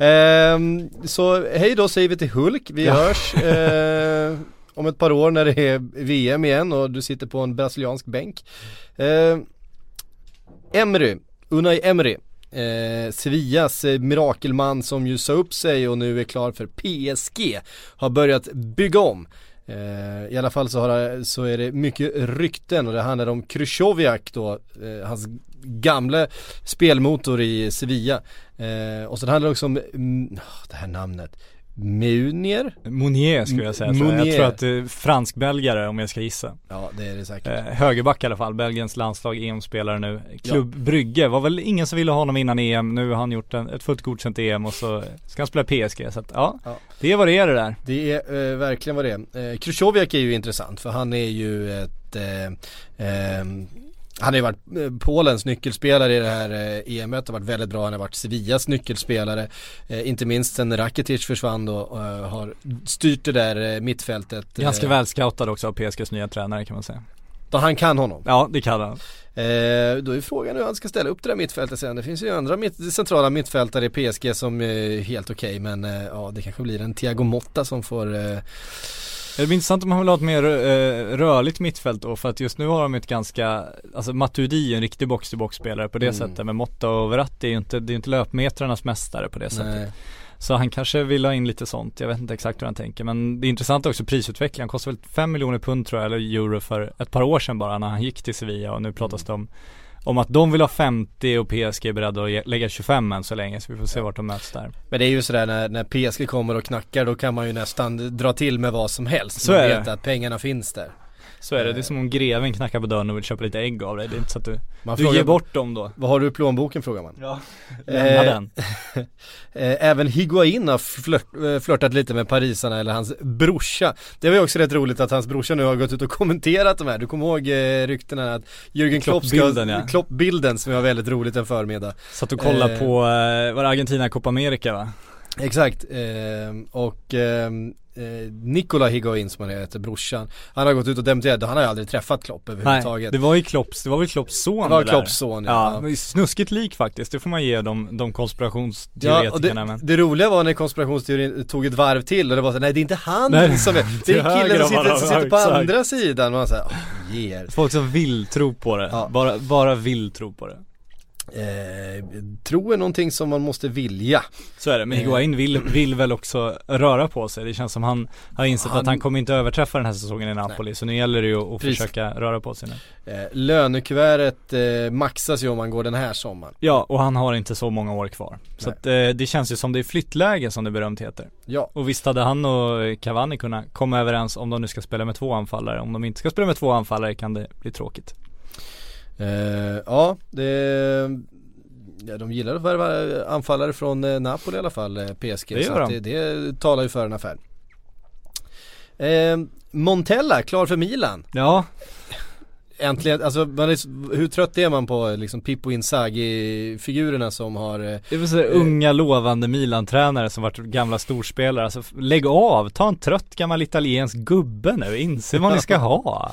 Ehm, så hej då säger vi till Hulk, vi Ja. hörs eh, om ett par år när det är VM igen och du sitter på en brasiliansk bänk. Ehm, Emery, Unai Emery, eh, Sevillas eh, mirakelman som ju sa upp sig och nu är klar för PSG, har börjat bygga om. Eh, I alla fall så, har, så är det mycket rykten och det handlar om Krychowiak då, eh, hans gamla spelmotor i Sevilla. Eh, och så handlar det också om, mm, det här namnet, Munier? Monier skulle jag säga. tror jag. Monier. tror att det är fransk-belgare om jag ska gissa. Ja det är det säkert. Eh, högerback i alla fall, Belgiens landslag, EM-spelare nu. Klubb Brygge, var väl ingen som ville ha honom innan EM, nu har han gjort en, ett fullt godkänt EM och så ska han spela PSG. Så att ja, Ja. det är vad det är det där. Det är eh, verkligen vad det är. Eh, Krychowiak är ju intressant för han är ju ett eh, ehm, han har ju varit eh, Polens nyckelspelare i det här eh, EMet, har varit väldigt bra, han har varit Sevillas nyckelspelare. Eh, inte minst sen Rakitic försvann då och har styrt det där mittfältet. Ganska eh, välscoutad också av PSGs nya tränare kan man säga. Då han kan honom. Ja, det kan han. Eh, då är frågan hur han ska ställa upp det där mittfältet sen. Det finns ju andra mitt, centrala mittfältare i PSG som är helt okej men eh, ja det kanske blir en Thiago Motta som får eh, Det blir intressant om han vill ha ett mer eh, rörligt mittfält då för att just nu har de ett ganska, alltså Matuidi är en riktig box-to-box spelare på det Mm. sättet men Motta och Verratti är ju inte, det är inte löpmetrarnas mästare på det sättet. nej. Så han kanske vill ha in lite sånt, jag vet inte exakt hur han tänker men det är intressant också prisutvecklingen, han kostade väl 5 miljoner pund tror jag, eller euro för ett par år sedan bara när han gick till Sevilla och nu pratas det om om att de vill ha 50 och PSG är beredda att lägga 25 än så länge så vi får se vart de möts där. Men det är ju sådär när, när PSG kommer och knackar då kan man ju nästan dra till med vad som helst. Så man är vet det. att pengarna finns där. Så är det, det är som om greven knackar på dörren och vill köpa lite ägg av dig, det är inte så att du, Man du ger bort dem då. Vad har du i plånboken frågar man. Ja, Eh, lämna den. Eh, även Higuain har flört, eh, flörtat lite med parisarna eller hans brorsa. Det var ju också rätt roligt att hans brorsa nu har gått ut och kommenterat de här. Du kommer ihåg eh, ryktena att Jürgen Klopp ska, Klopp-bilden, ja. Klopp-bilden som var väldigt roligt en förmiddag. Satt och kollade Eh. på, eh, var det Argentina Copa America va? Exakt, eh, och eh, eh, Nikola Higuain som han heter, brorsan, han har gått ut och dementerat, han har ju aldrig träffat Klopp Nej, överhuvudtaget. det var ju Klopps, det var väl Klopps son Det var där. Klopps son, ja. ja. Snuskigt lik faktiskt, det får man ge de, de Ja, och konspirationsteoretikerna det, men det roliga var när konspirationsteorin tog ett varv till och det var så nej det är inte han Nej, som är, det är killen som sitter, som sitter på exakt. andra sidan och man säger, ge er. Folk som vill tro på det, Ja. bara, bara vill tro på det Eh, tro är någonting som man måste vilja. Så är det, men Eh. Higuain vill, vill väl också röra på sig. Det känns som han har insett Han- att han kommer inte överträffa den här säsongen i Napoli. Så nu gäller det ju att Precis. försöka röra på sig nu. Eh, lönekuvertet eh, maxas ju om man går den här sommaren. Ja, och han har inte så många år kvar. Så Nej. att, eh, det känns ju som det är flyttläge som det berömt heter. Ja, Och visst hade han och Cavani kunnat komma överens om de nu ska spela med två anfallare. Om de inte ska spela med två anfallare kan det bli tråkigt. Eh, ja det Ja, de gillar att värva anfallare från eh, Napoli i alla fall, eh, PSG. Det så de. det, det talar ju för en affär. Eh, Montella, klar för Milan. Ja, Äntligen, alltså man är, hur trött är man på liksom Pippo Inzaghi-figurerna som har eh, det var så här unga lovande Milan-tränare som varit gamla storspelare. Alltså lägg av, ta en trött gammal italiensk gubbe nu, inse vad ni ska ha.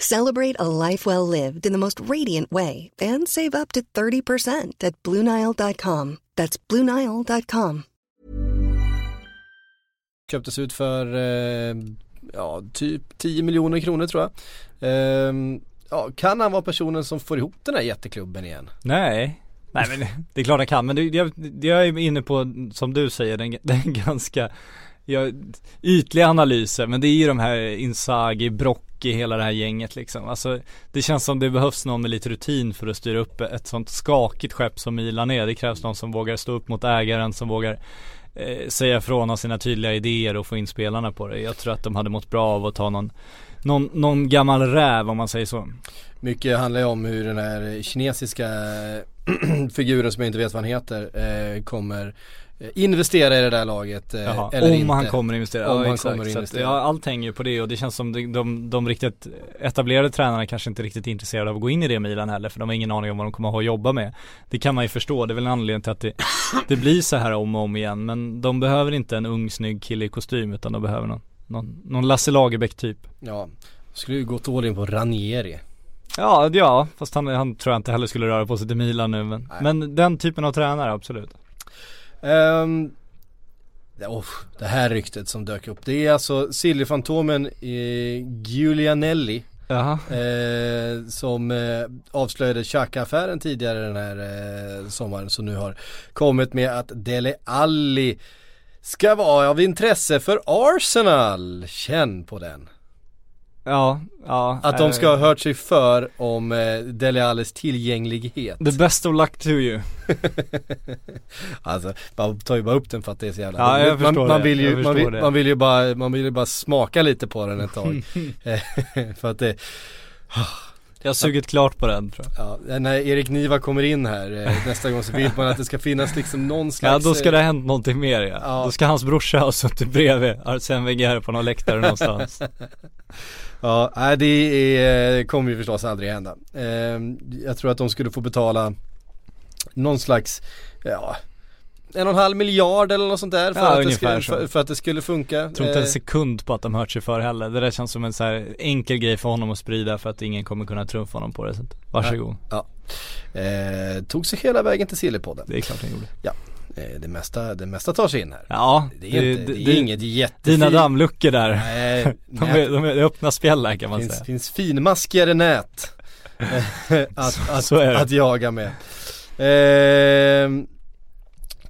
Celebrate a life well lived in the most radiant way and save up to 30% at BlueNile.com. That's BlueNile.com. köptes ut för eh, ja, typ 10 miljoner kronor tror jag. Eh, ja, kan han vara personen som får ihop den här jätteklubben igen? Nej, nej men det är klart han kan. Men det, jag, jag är inne på, som du säger, den, den ganska ja, ytliga analyser. Men det är ju de här Inzaghi, i hela det här gänget liksom. Alltså det känns som det behövs någon med lite rutin för att styra upp ett sånt skakigt skepp som Milan är. Det krävs någon som vågar stå upp mot ägaren, som vågar eh, säga ifrån av sina tydliga idéer och få in spelarna på det. Jag tror att de hade mått bra av att ta någon någon, någon gammal räv om man säger så. Mycket handlar ju om hur den här kinesiska figuren som jag inte vet vad han heter eh, kommer investera i det där laget eh, Jaha, eller om inte. han kommer investera, Om ja, han exakt. kommer Så att, investera. ja, allt hänger ju på det och det känns som de, de, de riktigt etablerade tränarna kanske inte riktigt är intresserade av att gå in i det Milan heller för de har ingen aning om vad de kommer ha att jobba med. Det kan man ju förstå, det är väl en anledning till att det, det blir så här om och om igen men de behöver inte en ung snygg kille i kostym utan de behöver någon, någon, någon Lasse Lagerbäck typ. Ja, skulle ju gått all in på Ranieri. Ja, ja, fast han, han tror jag inte heller skulle röra på sig till Milan nu men, men den typen av tränare absolut. Det- oh, det här ryktet som dök upp, det är alltså Silly-fantomen eh, Giulianelli eh, som eh, avslöjade Xhaka-affären tidigare den här eh, sommaren som nu har kommit med att Dele Alli ska vara av intresse för Arsenal. Känn på den. Ja, ja. Att de eh, ska ha hört sig för om eh, Dele Allis tillgänglighet. The best of luck to you. Alltså, man tar ju bara upp den för att det är så jävla Ja, jag man, förstår man det. vill ju, Jag man förstår vill, det. man vill ju bara, man vill ju bara smaka lite på den ett tag. Eh, för att det, Jag har sugit klart på den tror jag. ja, när Erik Niva kommer in här eh, nästa gång så vill man att det ska finnas liksom någon Ja slags då ska eh, det ha hänt någonting mer ja. Ja. Då ska hans brorsa ha suttit bredvid Arsene Wenger på någon läktare någonstans. Ja, nej det är, kommer ju förstås aldrig hända. Eh, jag tror att de skulle få betala någon slags, ja en och en halv miljard eller något sånt där för, Ja, att, det skulle, för, för att det skulle funka. Jag tror inte Eh, en sekund på att de hört sig för heller. Det där känns som en så här enkel grej för honom att sprida för att ingen kommer kunna trumfa honom på det. Så att, varsågod. Ja. Eh, tog sig hela vägen till Sillypodden. Det är klart han gjorde. Ja, eh, det mesta, det mesta tar sig in här. Ja, Det är, inte, det är inget jättefint. Dina dammluckor där. Nej, De är, de är öppna spjällar kan man finns, säga. finns finmaskigare nät att, att, det. att jaga med. Eh,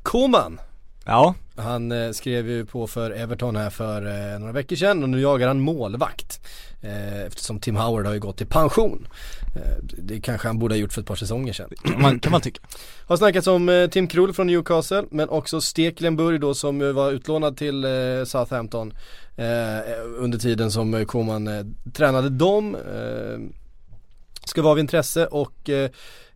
Koman, Ja, han eh, skrev ju på för Everton här för eh, några veckor sedan och nu jagar han målvakt. Eh, eftersom Tim Howard har ju gått i pension. Eh, det kanske han borde ha gjort för ett par säsonger sedan. kan man, kan man tycka. Har snackats om eh, Tim Krul från Newcastle men också Stekelenburg då som var utlånad till eh, Southampton under tiden som Koman tränade dem. Ska vara av intresse och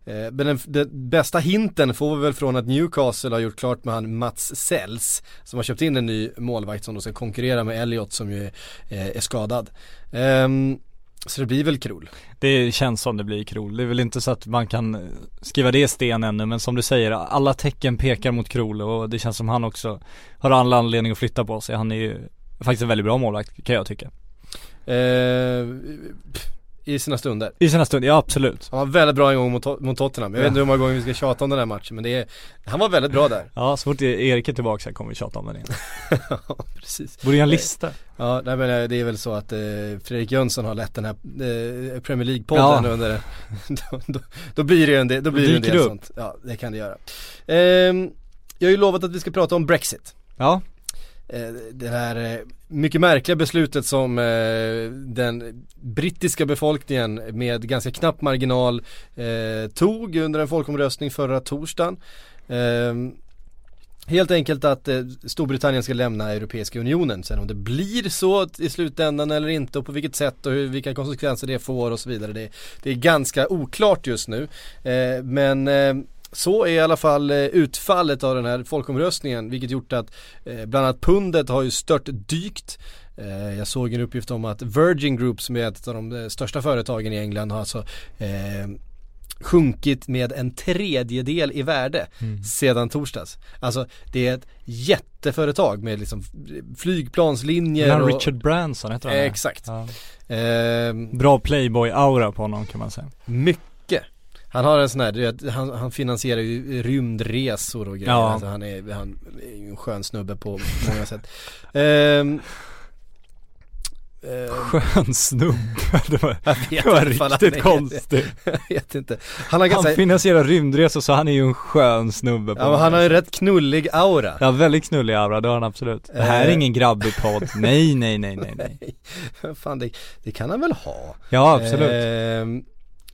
men den, den bästa hinten får vi väl från att Newcastle har gjort klart med han Mats Sells som har köpt in en ny målvakt som då ska konkurrera med Elliot som ju eh, är skadad. Ehm, så det blir väl Krul. Det känns som det blir Krol. Det är väl inte så att man kan eh, skriva det i sten ännu men som du säger, alla tecken pekar mot Krol och det känns som han också har alla anledning att flytta på sig. Han är ju faktiskt en väldigt bra målvakt kan jag tycka. Eh, I sina stunder. I sina stunder, ja absolut. Han var väldigt bra en gång mot, mot Tottenham. Jag vet inte hur många gånger vi ska tjata om den här matchen men det är, han var väldigt bra där. Ja, så fort Erik är tillbaka så kommer vi tjata om den igen. ja, precis. Borde göra en lista. Ja, nej, men eh, det är väl så att eh, Fredrik Jönsson har lett den här eh, Premier League-podden Ja. under då, då, då blir det ju en del, då blir det en del upp. sånt. Ja, det kan det göra. Ehm, jag har ju lovat att vi ska prata om Brexit. Ja, Eh, Eh, det här eh, mycket märkliga beslutet som eh, den brittiska befolkningen med ganska knapp marginal tog under en folkomröstning förra torsdagen. Ehm, helt enkelt att Storbritannien ska lämna Europeiska Unionen. Sen om det blir så i slutändan eller inte och på vilket sätt och hur, vilka konsekvenser det får och så vidare. Det, det är ganska oklart just nu. Men så är i alla fall eh, utfallet av den här folkomröstningen vilket gjort att eh, bland annat pundet har ju stört dykt. Eh, jag såg en uppgift om att Virgin Group som är ett av de eh, största företagen i England har alltså eh, sjunkit med en tredjedel i värde sedan torsdags. Alltså det är ett jätteföretag med liksom flygplanslinjer han och, Richard Branson heter han Eh, exakt. Ja. Ehm, Bra playboy-aura på honom kan man säga. mycket. Han har en sån här, du vet, han, han finansierar ju rymdresor och grejer. Ja. Alltså han, är, han är en skön snubbe på många sätt. Ehm, Skön snubbe. Det var, det var riktigt konstigt. Jag vet inte. Han har ganska, Han finansierar rymdresor så han är ju en skön snubbe på ja, men han har ju rätt knullig aura. Ja väldigt knullig aura, det har han absolut. Det här är Eh. ingen grabbig podd, nej nej nej nej nej. Fan det, det kan han väl ha. Ja absolut. Ehm,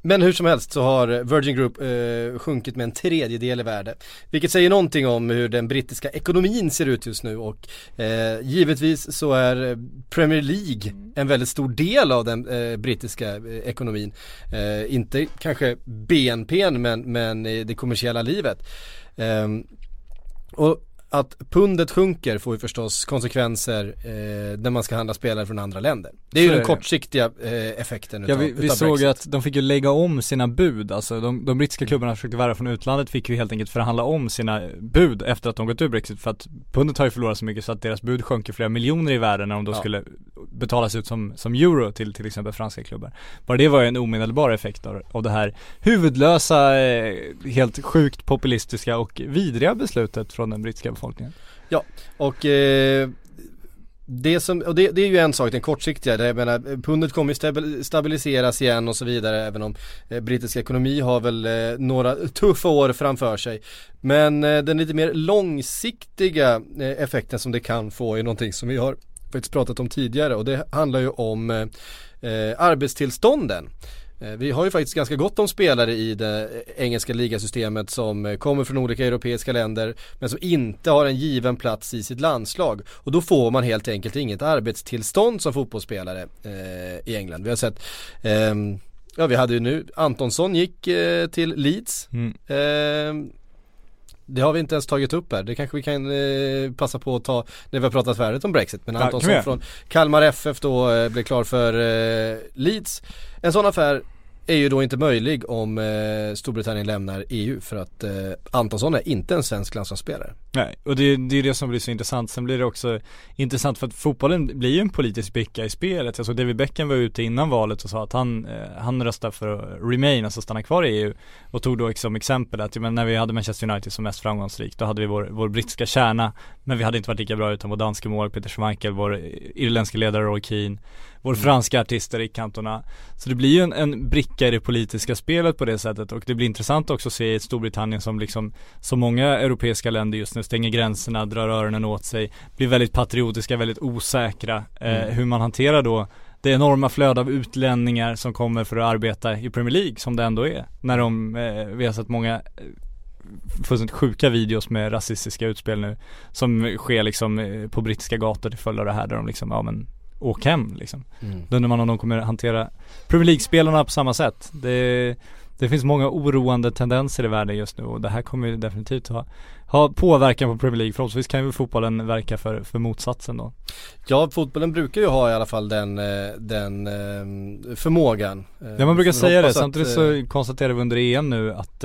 men hur som helst så har Virgin Group eh, sjunkit med en tredjedel i värde. Vilket säger någonting om hur den brittiska ekonomin ser ut just nu och eh, givetvis så är Premier League en väldigt stor del av den eh, brittiska eh, ekonomin. Eh, inte kanske BNP men, men det kommersiella livet. Ehm, och att pundet sjunker får ju förstås konsekvenser eh, när man ska handla spelare från andra länder. Det är ju den kortsiktiga eh, effekten Ja utav, vi, vi utav såg Brexit. att de fick ju lägga om sina bud, alltså de, de brittiska klubbarna som försökte värva från utlandet fick ju helt enkelt förhandla om sina bud efter att de gått ur Brexit för att pundet har ju förlorat så mycket så att deras bud sjönk ju flera miljoner i värde när de då Ja. skulle betalas ut som, som euro till till exempel franska klubbar. Bara det var ju en omedelbar effekt av, av det här huvudlösa, eh, helt sjukt populistiska och vidriga beslutet från den brittiska befolkningen. Ja, och eh, det, som, och det, det är ju en sak, den kortsiktiga, jag menar, pundet kommer ju stabiliseras igen och så vidare även om eh, brittisk ekonomi har väl eh, några tuffa år framför sig. Men eh, den lite mer långsiktiga eh, effekten som det kan få är någonting som vi har faktiskt pratat om tidigare och det handlar ju om eh, eh, arbetstillstånden. Eh, Vi har ju faktiskt ganska gott om spelare i det engelska ligasystemet som eh, kommer från olika europeiska länder men som inte har en given plats i sitt landslag. Och då får man helt enkelt inget arbetstillstånd som fotbollsspelare eh, i England. Vi har sett ehm, Ja vi hade ju nu, Antonsson gick eh, till Leeds. Mm. Ehm, det har vi inte ens tagit upp här. Det kanske vi kan eh, passa på att ta när vi har pratat färdigt om Brexit. Men Ja, Antonsson från Kalmar FF då eh, blev klar för eh, Leeds. En sån affär är ju då inte möjlig om eh, Storbritannien lämnar EU för att eh, Antonsson är inte en svensk landslagsspelare. Nej, och det, det är det som blir så intressant. Sen blir det också intressant för att fotbollen blir ju en politisk bricka i spelet. Jag såg David Beckham var ute innan valet och sa att han, eh, han röstar för att remain, alltså stanna kvar i EU. Och tog då som exempel att, ja, men när vi hade Manchester United som mest framgångsrikt, då hade vi vår, vår brittiska kärna, men vi hade inte varit lika bra utan vår danske mål, Peter Schmeichel, vår eh, irländska ledare Roy Keane, vår franska artist Eric Cantona. Så det blir ju en, en bricka i det politiska spelet på det sättet och det blir intressant också att se ett Storbritannien som liksom, så många europeiska länder just nu stänger gränserna, drar öronen åt sig, blir väldigt patriotiska, väldigt osäkra. Eh, hur man hanterar då det enorma flöde av utlänningar som kommer för att arbeta i Premier League som det ändå är. När de, eh, vi har sett många eh, fullständigt sjuka videos med rasistiska utspel nu som sker liksom eh, på brittiska gator till följd av det här där de liksom, ja men åk hem liksom. Då undrar man om de kommer hantera Premier League-spelarna på samma sätt. Det, det finns många oroande tendenser i världen just nu och det här kommer ju definitivt ha, ha påverkan på Premier League. Förhoppningsvis kan ju fotbollen verka för, för motsatsen då. Ja, fotbollen brukar ju ha i alla fall den, eh, den eh, förmågan. Eh, Ja man brukar så säga det, att, samtidigt eh, så konstaterar vi under EM nu att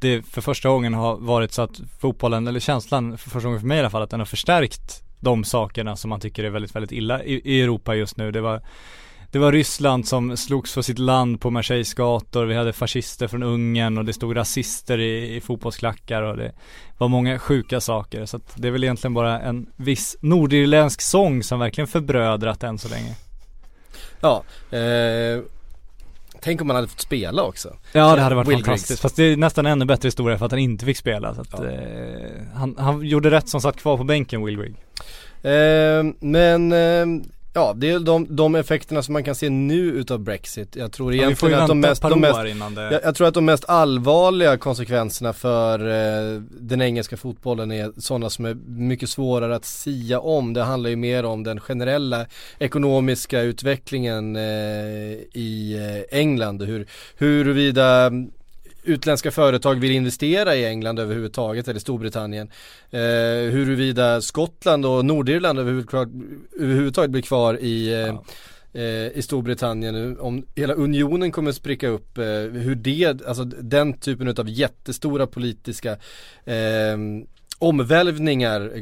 det för första gången har varit så att fotbollen, eller känslan för första gången för mig i alla fall, att den har förstärkt de sakerna som man tycker är väldigt, väldigt illa i, i Europa just nu. Det var det var Ryssland som slogs för sitt land på Marseilles gator, vi hade fascister från Ungern och det stod rasister i, i fotbollsklackar och det var många sjuka saker. Så att det är väl egentligen bara en viss nordirländsk sång som verkligen förbrödrat än så länge. Ja, eh, tänk om man hade fått spela också. Ja det hade varit Will fantastiskt, Griggs. fast det är nästan ännu bättre historia för att han inte fick spela så att Ja. eh, han, han gjorde rätt som satt kvar på bänken Will Grigg Eh, men eh, ja, det är de, de effekterna som man kan se nu utav Brexit. Jag tror ja, egentligen att de mest, de mest det jag, jag tror att de mest allvarliga konsekvenserna för eh, den engelska fotbollen är sådana som är mycket svårare att sia om. Det handlar ju mer om den generella ekonomiska utvecklingen eh, i eh, England. Hur, huruvida utländska företag vill investera i England överhuvudtaget eller Storbritannien. Eh, huruvida Skottland och Nordirland överhuvudtaget, blir kvar i eh, eh, i Storbritannien, om hela unionen kommer spricka upp, eh, hur det, alltså den typen av jättestora politiska eh, omvälvningar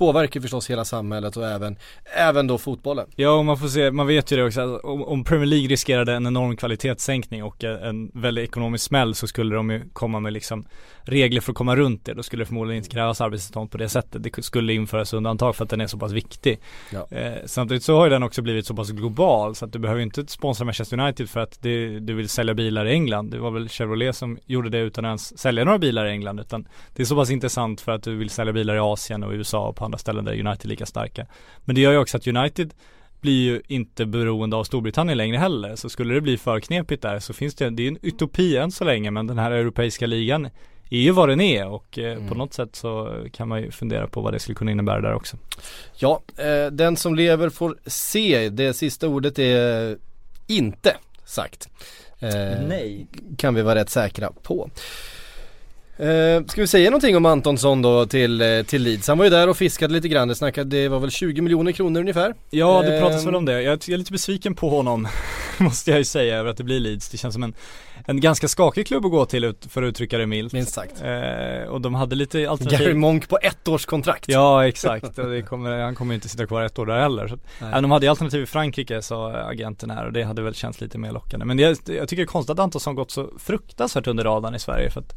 påverkar förstås hela samhället och även, även då fotbollen. Ja och man får se, man vet ju det också att om, Premier League riskerade en enorm kvalitetssänkning och en väldigt ekonomisk smäll så skulle de ju komma med liksom regler för att komma runt det. Då skulle det förmodligen inte krävas arbetstillstånd på det sättet. Det skulle införas undantag för att den är så pass viktig. Ja. Eh, samtidigt så har ju den också blivit så pass global så att du behöver inte sponsra Manchester United för att det, du vill sälja bilar i England. Det var väl Chevrolet som gjorde det utan att ens sälja några bilar i England utan det är så pass intressant för att du vill sälja bilar i Asien och USA och på andra ställen där United är lika starka. Men det gör ju också att United blir ju inte beroende av Storbritannien längre heller. Så skulle det bli för knepigt där så finns det, det är en utopi än så länge men den här europeiska ligan är ju vad den är och eh, Mm. på något sätt så kan man ju fundera på vad det skulle kunna innebära där också. Ja, eh, den som lever får se. Det sista ordet är inte sagt. Eh, Nej. Kan vi vara rätt säkra på. Eh, ska vi säga någonting om Antonsson då till, eh, till Leeds? Han var ju där och fiskade lite grann. Det snackade, det var väl 20 miljoner kronor ungefär? Ja det pratas Ehm. väl om det. Jag, är lite besviken på honom Måste jag ju säga över att det blir Leeds. Det känns som en, en ganska skakig klubb att gå till för att uttrycka det milt. Minst sagt. Eh, och de hade lite alternativ. Gary Monk på ett års kontrakt. Ja exakt, det kommer, han kommer ju inte sitta kvar ett år där heller. Så. Nej. De hade ju alternativ i Frankrike sa agenten här och det hade väl känts lite mer lockande. Men jag, jag tycker det är konstigt att Antonsson gått så fruktansvärt under radarn i Sverige för att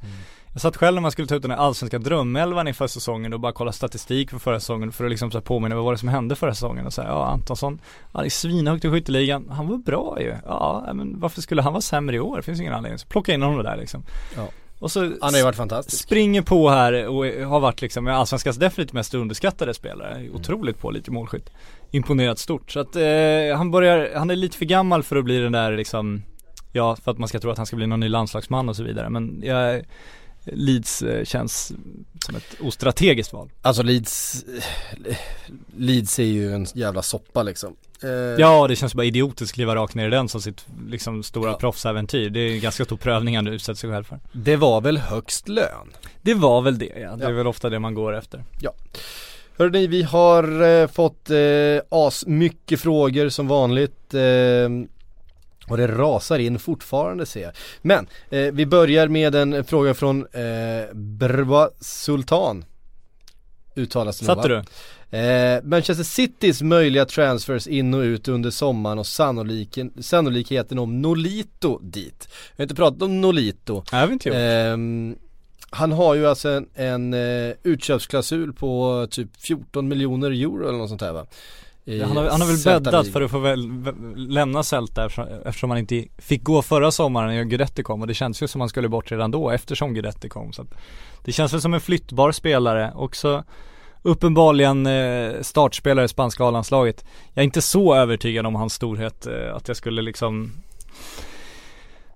Jag satt själv när man skulle ta ut den här allsvenska drömelvan inför säsongen och bara kolla statistik för förra säsongen för att liksom så här påminna vad var det som hände förra säsongen och säga ja Antonsson, det är svinhögt i skytteligan, han var bra ju. Ja men varför skulle han vara sämre i år? Det finns ingen anledning. Så plocka in honom där liksom. Ja. Och så Han har ju varit fantastisk. Springer på här och har varit liksom allsvenskans definitivt mest underskattade spelare. Otroligt pålitlig målskytt. Imponerat stort. Så att eh, han börjar, han är lite för gammal för att bli den där liksom Ja, för att man ska tro att han ska bli någon ny landslagsman och så vidare. Men jag Leeds eh, känns som ett ostrategiskt val. Alltså Leeds, Leeds är ju en jävla soppa liksom. Eh, Ja, det känns bara idiotiskt att kliva rakt ner i den som sitt liksom stora Ja. proffsäventyr. Det är en ganska stor prövning han utsätter sig själv för. Det var väl högst lön? Det var väl det ja, det är Ja. väl ofta det man går efter. Hörrni, vi har eh, fått eh, as mycket frågor som vanligt. Eh, och det rasar in fortfarande ser jag. Men eh, vi börjar med en fråga från eh, Brwa Sultan. Uttalas det Satte du? Eh, Manchester Citys möjliga transfers in och ut under sommaren och sannoliken, sannolikheten om Nolito dit. Jag har inte pratat om Nolito. Nej, vet inte gjort. Ehm, han har ju alltså en, en eh, utköpsklausul på typ 14 miljoner euro eller något sånt här va? Han har, han har väl Celta bäddat för att få väl, lämna Celta eftersom, eftersom han inte fick gå förra sommaren när Guidetti kom och det känns ju som han skulle bort redan då eftersom Guidetti kom så Det känns väl som en flyttbar spelare. Också Uppenbarligen eh, startspelare i spanska A-landslaget. Jag är inte så övertygad om hans storhet eh, att jag skulle liksom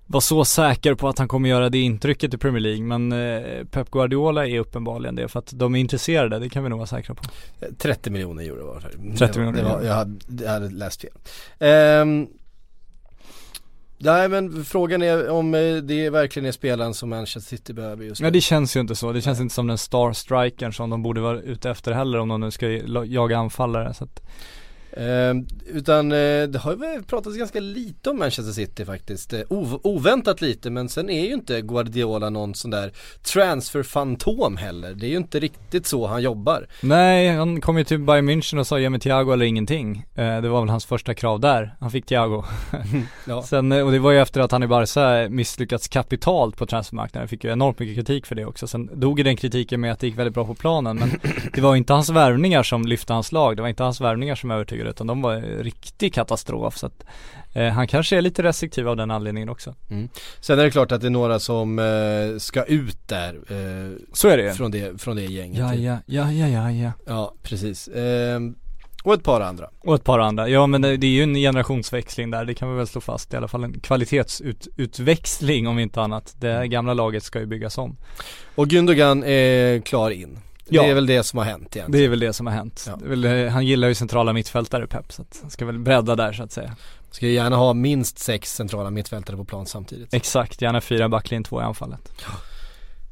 vara så säker på att han kommer göra det intrycket i Premier League men eh, Pep Guardiola är uppenbarligen det för att de är intresserade, det kan vi nog vara säkra på 30 miljoner euro var det. 30 det var, miljoner var, euro. jag, hade, jag hade läst fel. Ehm, nej men frågan är om eh, det verkligen är spelaren som Manchester City behöver just nu. Ja det känns ju inte så, det känns inte som den star strikern som de borde vara ute efter heller om de nu ska jaga anfallare så att Ehm, utan eh, det har ju pratats ganska lite om Manchester City faktiskt. Eh, ov- oväntat lite men sen är ju inte Guardiola någon sån där transferfantom heller. Det är ju inte riktigt så han jobbar. Nej, han kom ju till Bayern München och sa ge mig Thiago eller ingenting eh, Det var väl hans första krav där, han fick Thiago Ja. Sen, eh, och det var ju efter att han i Barca misslyckats kapitalt på transfermarknaden, fick ju enormt mycket kritik för det också Sen dog ju den kritiken med att det gick väldigt bra på planen men det var inte hans värvningar som lyfte hans lag, det var inte hans värvningar som övertygade utan de var en riktig katastrof så att eh, Han kanske är lite restriktiv av den anledningen också. Sen är det klart att det är några som eh, ska ut där eh, Så är det från, det, från det gänget. Ja, ja, ja, ja, ja, ja. Ja, precis. Ehm, och ett par andra. Och ett par andra, ja men det, det är ju en generationsväxling där, det kan vi väl slå fast. I alla fall en kvalitetsutväxling om inte annat. Det gamla laget ska ju byggas om. Och Gündogan är klar in. Ja. Det är väl det som har hänt egentligen. Det är väl det som har hänt. Ja. Väl, eh, han gillar ju centrala mittfältare Pep så han ska väl bredda där så att säga. Ska ju gärna ha minst sex centrala mittfältare på plan samtidigt. Exakt, gärna fyra backlinjen, två i anfallet.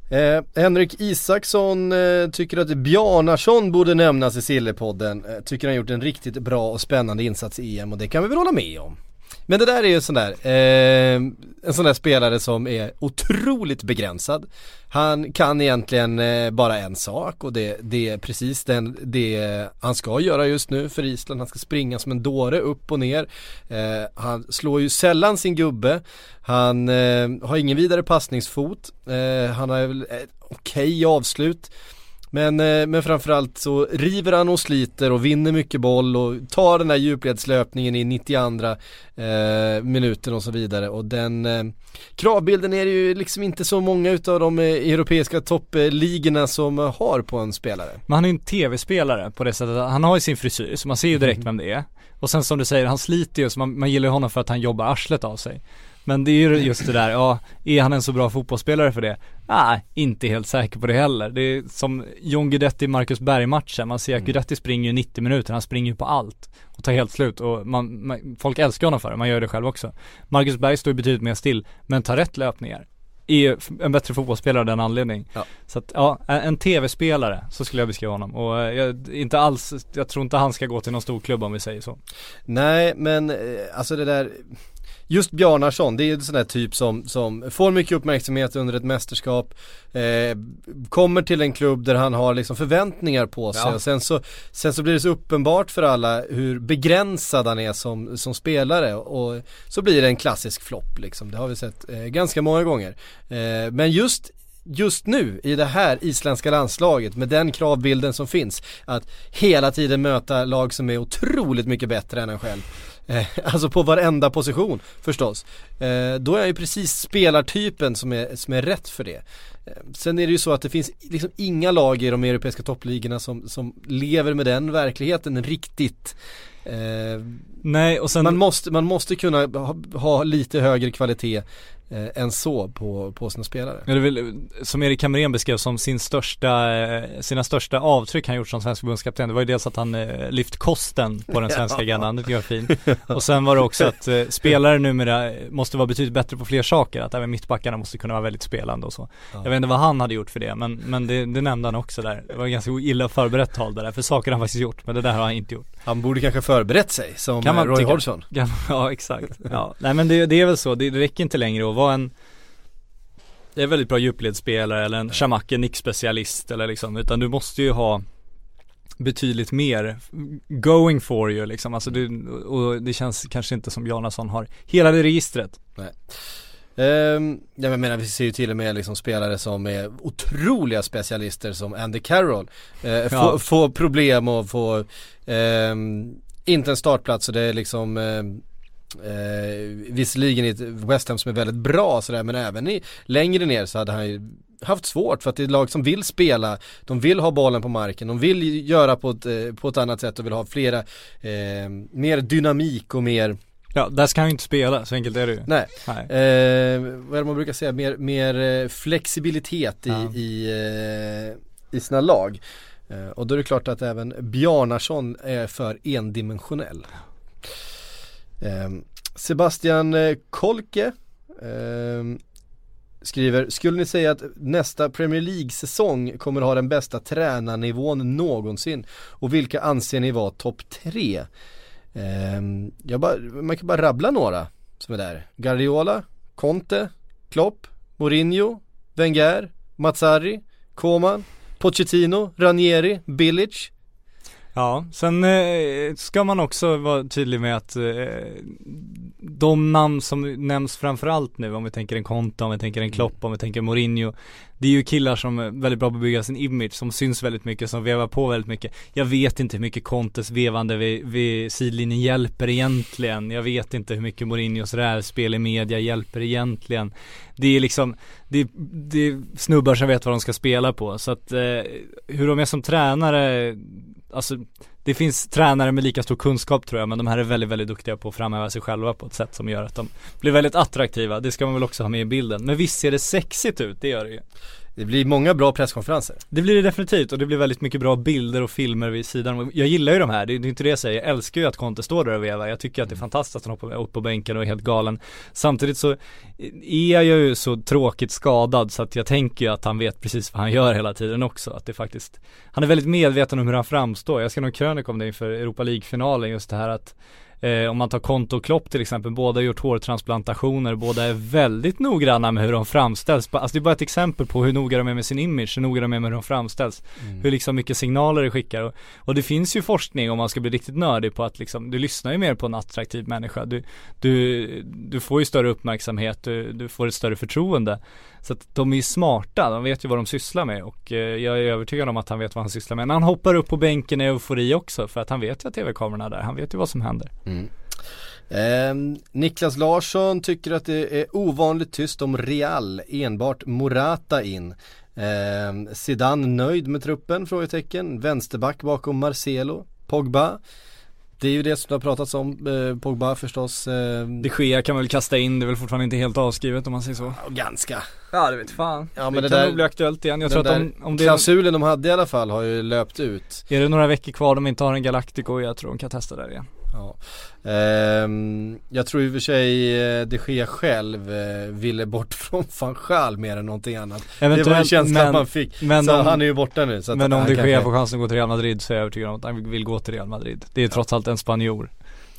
Eh, Henrik Isaksson eh, tycker att Bjarnason borde nämnas i Sillepodden. Eh, tycker han gjort en riktigt bra och spännande insats i EM och det kan vi väl hålla med om. Men det där är ju en sån där, eh, en sån där spelare som är otroligt begränsad. Han kan egentligen eh, bara en sak och det, det är precis den, det han ska göra just nu för Island. Han ska springa som en dåre upp och ner. Eh, han slår ju sällan sin gubbe. Han eh, har ingen vidare passningsfot. Eh, han har väl ett okej avslut. Men, eh, men framförallt så river han och sliter och vinner mycket boll och tar den där djupledslöpningen i 92 eh, minuten och så vidare och den eh, kravbilden är det ju liksom inte så många utav de eh, europeiska toppligorna som eh, har på en spelare. Men han är ju en tv-spelare på det sättet han har ju sin frisyr så man ser ju direkt vem det är. Och sen som du säger, han sliter ju så man, man gillar ju honom för att han jobbar arslet av sig. Men det är ju just det där, ja, är han en så bra fotbollsspelare för det? Nej, inte helt säker på det heller. Det är som John Guidetti, Marcus Berg-matchen, man ser att Guidetti springer ju 90 minuter, han springer ju på allt och tar helt slut och man, man, folk älskar honom för det, man gör det själv också. Marcus Berg står ju betydligt mer still, men tar rätt löpningar. Är en bättre fotbollsspelare av den anledning. Ja. Så att, ja, en tv-spelare, så skulle jag beskriva honom. Och jag, inte alls, jag tror inte han ska gå till någon stor klubb om vi säger så. Nej men alltså det där Just Bjarnarsson, det är en sån där typ som, som får mycket uppmärksamhet under ett mästerskap eh, Kommer till en klubb där han har liksom förväntningar på sig Ja. och sen så, sen så blir det så uppenbart för alla hur begränsad han är som, som spelare och så blir det en klassisk flopp liksom. Det har vi sett eh, ganska många gånger. Eh, men just just nu i det här isländska landslaget med den kravbilden som finns att hela tiden möta lag som är otroligt mycket bättre än en själv. Eh, alltså på varenda position förstås. Eh, då är jag ju precis spelartypen som är, som är rätt för det. Eh, sen är det ju så att det finns liksom inga lag i de europeiska toppligorna som, som lever med den verkligheten riktigt. Eh, Nej och sen man, måste, man måste kunna ha, ha lite högre kvalitet eh, än så på, på sina spelare. Ja, det är väl, som Erik Hamrén beskrev som sin största, eh, sina största avtryck han gjort som svensk förbundskapten. Det var ju dels att han eh, lyft kosten på den svenska agendan, det tycker jag är fint. Och sen var det också att eh, spelare numera måste vara betydligt bättre på fler saker, att även mittbackarna måste kunna vara väldigt spelande och så. Jag vet inte vad han hade gjort för det, men, men det, det nämnde han också där. Det var ganska illa förberett tal där, för saker han faktiskt gjort, men det där har han inte gjort. Han borde kanske förberett sig som Kan man Roy. Hodgson. Ja exakt, ja. Nej men det, det är väl så, det, det räcker inte längre att vara en Det är väldigt bra djupledsspelare eller en Shamake nickspecialist eller liksom, utan du måste ju ha betydligt mer going for you liksom, alltså det, och det känns kanske inte som Jonasson har hela det registret. Ja, men jag menar vi ser ju till och med liksom spelare som är otroliga specialister som Andy Carroll eh, Ja. får få problem och få ehm, inte en startplats och det är liksom ehm, eh, visserligen i ett West Ham som är väldigt bra sådär men även i, längre ner så hade han ju haft svårt för att det är lag som vill spela, de vill ha bollen på marken, de vill göra på ett, eh, på ett annat sätt och vill ha flera, eh, mer dynamik och mer Ja, där ska han ju inte spela, så enkelt är det ju. Nej, Nej. Eh, vad är det man brukar säga, mer, mer eh, flexibilitet i, Ja. i, eh, i sina lag. Eh, och då är det klart att även Bjarnarsson är för endimensionell. Ehm, Sebastian eh, Kolke eh, skriver, skulle ni säga att nästa Premier League-säsong kommer ha den bästa tränarnivån någonsin? Och vilka anser ni vara topp tre? Eh, jag bara, man kan bara rabbla några som är där. Guardiola, Conte, Klopp, Mourinho, Wenger, Mazzari, Koman, Pochettino, Ranieri, Bilic. Ja, sen eh, ska man också vara tydlig med att eh, de namn som nämns framförallt nu, om vi tänker en Conte, om vi tänker en Klopp, om vi tänker Mourinho Det är ju killar som är väldigt bra på att bygga sin image, som syns väldigt mycket, som vevar på väldigt mycket. Jag vet inte hur mycket Contes vevande vid, vid sidlinjen hjälper egentligen. Jag vet inte hur mycket Mourinhos rävspel i media hjälper egentligen. Det är liksom, det, det är snubbar som vet vad de ska spela på, så att eh, hur de är som tränare Alltså det finns tränare med lika stor kunskap tror jag men de här är väldigt, väldigt duktiga på att framhäva sig själva på ett sätt som gör att de blir väldigt attraktiva. Det ska man väl också ha med i bilden. Men visst ser det sexigt ut, det gör det ju. Det blir många bra presskonferenser. Det blir det definitivt och det blir väldigt mycket bra bilder och filmer vid sidan. Jag gillar ju de här, det är det är inte det jag säger. Jag älskar ju att Conte står där och vevar. Jag tycker att det är fantastiskt att han hoppar upp på bänken och är helt galen. Samtidigt så är jag ju så tråkigt skadad så att jag tänker ju att han vet precis vad han gör hela tiden också. Att det faktiskt, han är väldigt medveten om hur han framstår. Jag ska nog krönika om det inför Europa League-finalen just det här att Eh, om man tar Konto och Klopp till exempel, båda har gjort hårtransplantationer, båda är väldigt noggranna med hur de framställs. Alltså det är bara ett exempel på hur noga de är med sin image, hur noga de är med hur de framställs. Hur liksom mycket signaler det skickar. Och, och det finns ju forskning om man ska bli riktigt nördig på att liksom, du lyssnar ju mer på en attraktiv människa. Du, du, du får ju större uppmärksamhet, du, du får ett större förtroende. Så att de är ju smarta, de vet ju vad de sysslar med och eh, jag är övertygad om att han vet vad han sysslar med. Men han hoppar upp på bänken i eufori också för att han vet ju att tv-kamerorna är där, han vet ju vad som händer. Mm. Ehm, Niklas Larsson tycker att det är ovanligt tyst om Real, enbart Morata in. Ehm, Zidane nöjd med truppen? Frågetecken. Vänsterback bakom Marcelo, Pogba. Det är ju det som det har pratats om, eh, Pogba förstås. Eh, De Gea kan man väl kasta in, det är väl fortfarande inte helt avskrivet om man säger så. ganska. Ja det vet fan. Ja, det, men det kan där- nog bli aktuellt igen. Jag tror att om, om det är, Klausulen de hade i alla fall har ju löpt ut. är det några veckor kvar de inte har en Galactico, jag tror de kan testa där igen. Ja. Ehm, jag tror i och för sig eh, de Gea själv eh, ville bort från van Gaal mer än någonting annat. det var en Eventuellt, känsla men- man fick. men så om- han är ju borta nu. Men om de kanske- Gea får chansen att gå till Real Madrid så är jag övertygad om att han vill gå till Real Madrid. Det är trots allt en spanjor.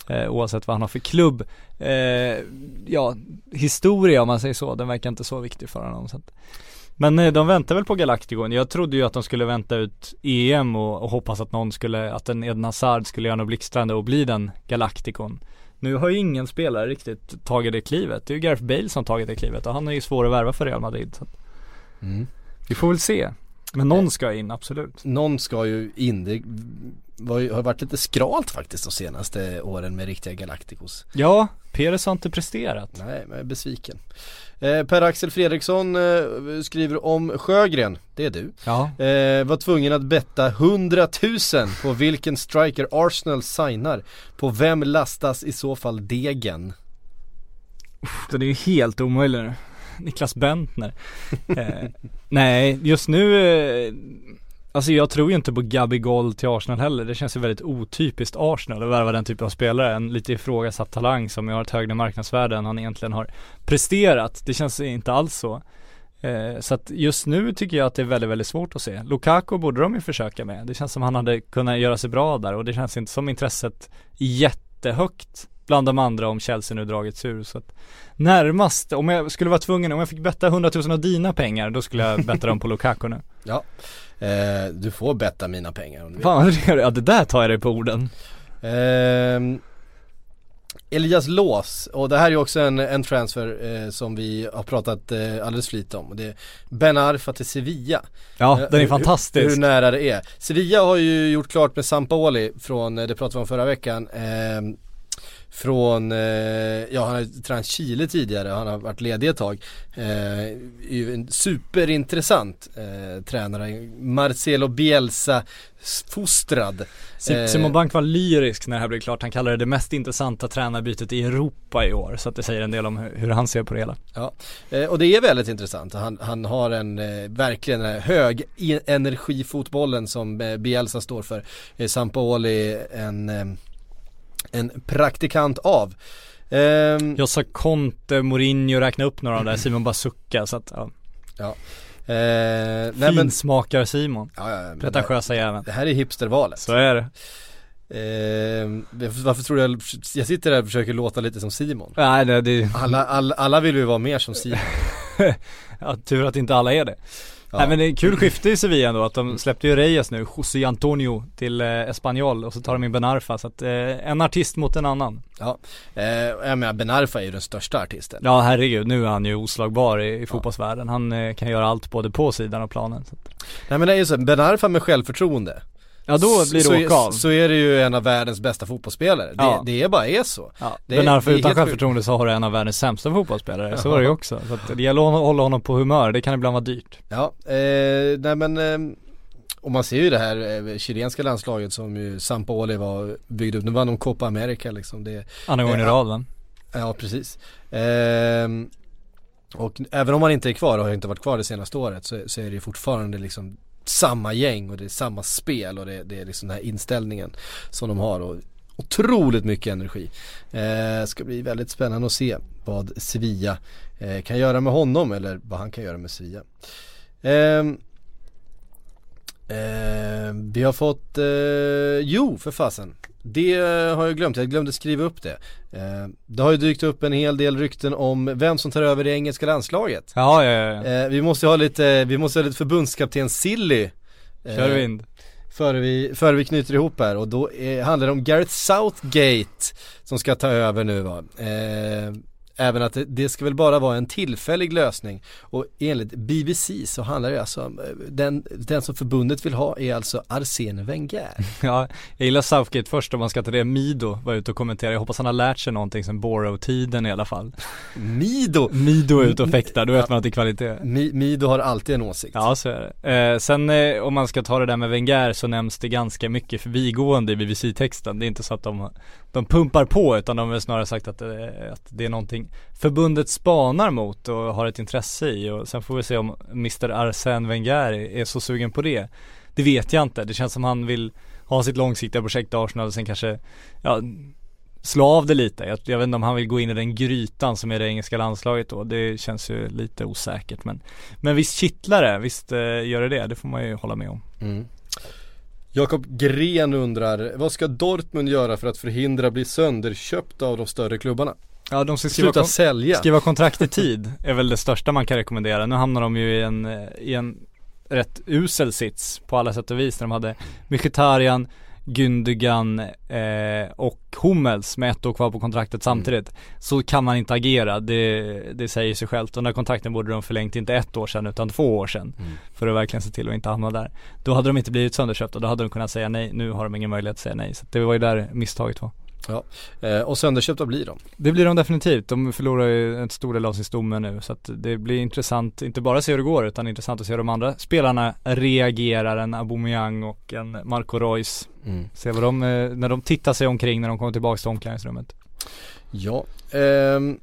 Eh, oavsett vad han har för klubb. Eh, ja, historia om man säger så, den verkar inte så viktig för honom. Så att. Men eh, de väntar väl på Galacticon. Jag trodde ju att de skulle vänta ut EM och, och hoppas att någon skulle, att en Eden Hazard skulle göra något blixtrande och bli den Galacticon. Nu har ju ingen spelare riktigt tagit det klivet. Det är ju Gareth Bale som tagit det klivet och han är ju svår att värva för Real Madrid. Mm. vi får väl se. Men någon ska in, absolut. Någon ska ju in. Det ju, har varit lite skralt faktiskt de senaste åren med riktiga Galacticos. Ja, Peres har inte presterat. Nej, men jag är besviken. Eh, Per-Axel Fredriksson eh, skriver om Sjögren, det är du. Ja. Eh, var tvungen att betta 100 000 på vilken striker Arsenal signar. På vem lastas i så fall degen? Den är ju helt omöjlig nu. Niklas Bentner. eh, nej, just nu, eh, alltså jag tror ju inte på Gabigol till Arsenal heller. Det känns ju väldigt otypiskt Arsenal att värva den typen av spelare. En lite ifrågasatt talang som har ett högre marknadsvärde än han egentligen har presterat. Det känns inte alls så. Eh, så att just nu tycker jag att det är väldigt, väldigt svårt att se. Lukaku borde de ju försöka med. Det känns som han hade kunnat göra sig bra där och det känns inte som intresset jättehögt bland de andra om Chelsea nu dragits ur. Så att närmast, om jag skulle vara tvungen, om jag fick betta 100 000 av dina pengar, då skulle jag betta dem på Lukaku nu. Ja, eh, du får betta mina pengar om du vill. Fan ja det där tar jag dig på orden. Ehm, Elias Lås, och det här är också en, en transfer eh, som vi har pratat eh, alldeles för lite om. Och det är Ben Arfa till Sevilla. Ja, Eh, den är hur- fantastisk. Hur nära det är. Sevilla har ju gjort klart med Sampaoli från, eh, det pratade vi om förra veckan. Från, eh, ja han har tränat Chile tidigare, han har varit ledig ett tag. Eh, en superintressant eh, tränare, Marcelo Bielsa fostrad. Eh, Simon Bank var lyrisk när det här blev klart. Han kallade det det mest intressanta tränarbytet i Europa i år. Så att det säger en del om hur, han ser på det hela. Ja, eh, och det är väldigt intressant. Han, han har en, verkligen hög e- energifotbollen som Bielsa står för. Sampaoli en, en praktikant av. Ehm, Jag sa Conte, Mourinho, räkna upp några av där, Simon bara suckar så att ja. ja. Eh, Finsmakar Simon. ja, ja, Pretentiösa jäveln. det här är hipstervalet. Så är det. Ehm, varför tror du jag, jag sitter där och försöker låta lite som Simon. Nej det, det Alla, alla, alla vill ju vara mer som Simon. ja, tur att inte alla är det. Ja. Nej men det är kul skifte i Sevilla ändå att de släppte ju Reyes nu, José Antonio till eh, Espanyol och så tar de in Ben Arfa så att eh, en artist mot en annan. Ja, eh, jag menar Ben Arfa är ju den största artisten. Ja herregud, nu är han ju oslagbar i, i fotbollsvärlden. Han eh, kan göra allt både på sidan och planen. Nej men det är ju så, Ben Arfa med självförtroende Ja då blir det åka av. så, är det ju en av världens bästa fotbollsspelare. Ja. Det, det är bara är så. Ja, Det- det är utan självförtroende så har du en av världens sämsta fotbollsspelare, så var det ju också. Så att det gäller att hålla honom på humör, det kan ibland vara dyrt. Ja, eh, nej men eh, och man ser ju det här eh, chilenska landslaget som ju Sampaoli var byggd upp. Nu vann de Copa America liksom. Det, Andra gången i Ja. rad va? ja precis. Ehm, och även om man inte är kvar och har inte varit kvar det senaste året så, så är det ju fortfarande liksom samma gäng och det är samma spel och det, det är liksom den här inställningen som de har och otroligt mycket energi. Eh, ska bli väldigt spännande att se vad Sevilla eh, kan göra med honom eller vad han kan göra med Sevilla. Eh, eh, vi har fått, eh, jo för fasen. Det har jag glömt, jag glömde skriva upp det. Eh, det har ju dykt upp en hel del rykten om vem som tar över det engelska landslaget. Ja, ja, ja. Eh, vi måste ha lite, vi måste ha lite förbundskapten Silly. eh, Kör vind. Före vi, före vi knyter ihop här och då eh, handlar det om Gareth Southgate som ska ta över nu va. Även att det, det ska väl bara vara en tillfällig lösning och enligt BBC så handlar det alltså om, eh, den, den som förbundet vill ha är alltså Arsene Wenger. Ja, jag gillar Southgate först om man ska ta det. Mido var ute och kommenterade. Jag hoppas han har lärt sig någonting sen Borough-tiden i alla fall. Mido! Mido är ute och fäktar, då vet man att det är kvalitet. Mi, Mido har alltid en åsikt. Ja så är det. Eh, sen eh, om man ska ta det där med Wenger så nämns det ganska mycket förbigående i BBC-texten. Det är inte så att de, de pumpar på utan de har väl snarare sagt att, eh, att det är någonting förbundet spanar mot och har ett intresse i och sen får vi se om Mr Arsène Wenger är så sugen på det. Det vet jag inte. Det känns som han vill ha sitt långsiktiga projekt i Arsenal och sen kanske, ja slå av det lite. Jag, jag vet inte om han vill gå in i den grytan som är det engelska landslaget då. Det känns ju lite osäkert men Men visst kittlar det, visst eh, gör det det. Det får man ju hålla med om. Mm. Jakob Gren undrar, vad ska Dortmund göra för att förhindra bli sönderköpta av de större klubbarna? Ja de ska skriva, Sluta kon- sälja. skriva kontrakt i tid är väl det största man kan rekommendera. Nu hamnar de ju i en, eh, i en rätt usel sits på alla sätt och vis när de hade Mkhitaryan, Gündogan eh, och Hummels med ett år kvar på kontraktet samtidigt. Så kan man inte agera, det, det säger sig självt. Den där kontrakten borde de förlängt inte ett år sedan utan två år sedan. För att verkligen se till att inte hamna där. Då hade de inte blivit sönderköpta, då hade de kunnat säga nej. Nu har de ingen möjlighet att säga nej. Så det var ju där misstaget var. Ja, eh, och sönderköpta blir de. Det blir de definitivt. De förlorar ju en stor del av sin stomme nu så att det blir intressant, inte bara att se hur det går utan intressant att se hur de andra spelarna reagerar, en Aubameyang och en Marco Reus. Mm. Se vad de, eh, när de tittar sig omkring när de kommer tillbaka till omklädningsrummet. Ja, ehm,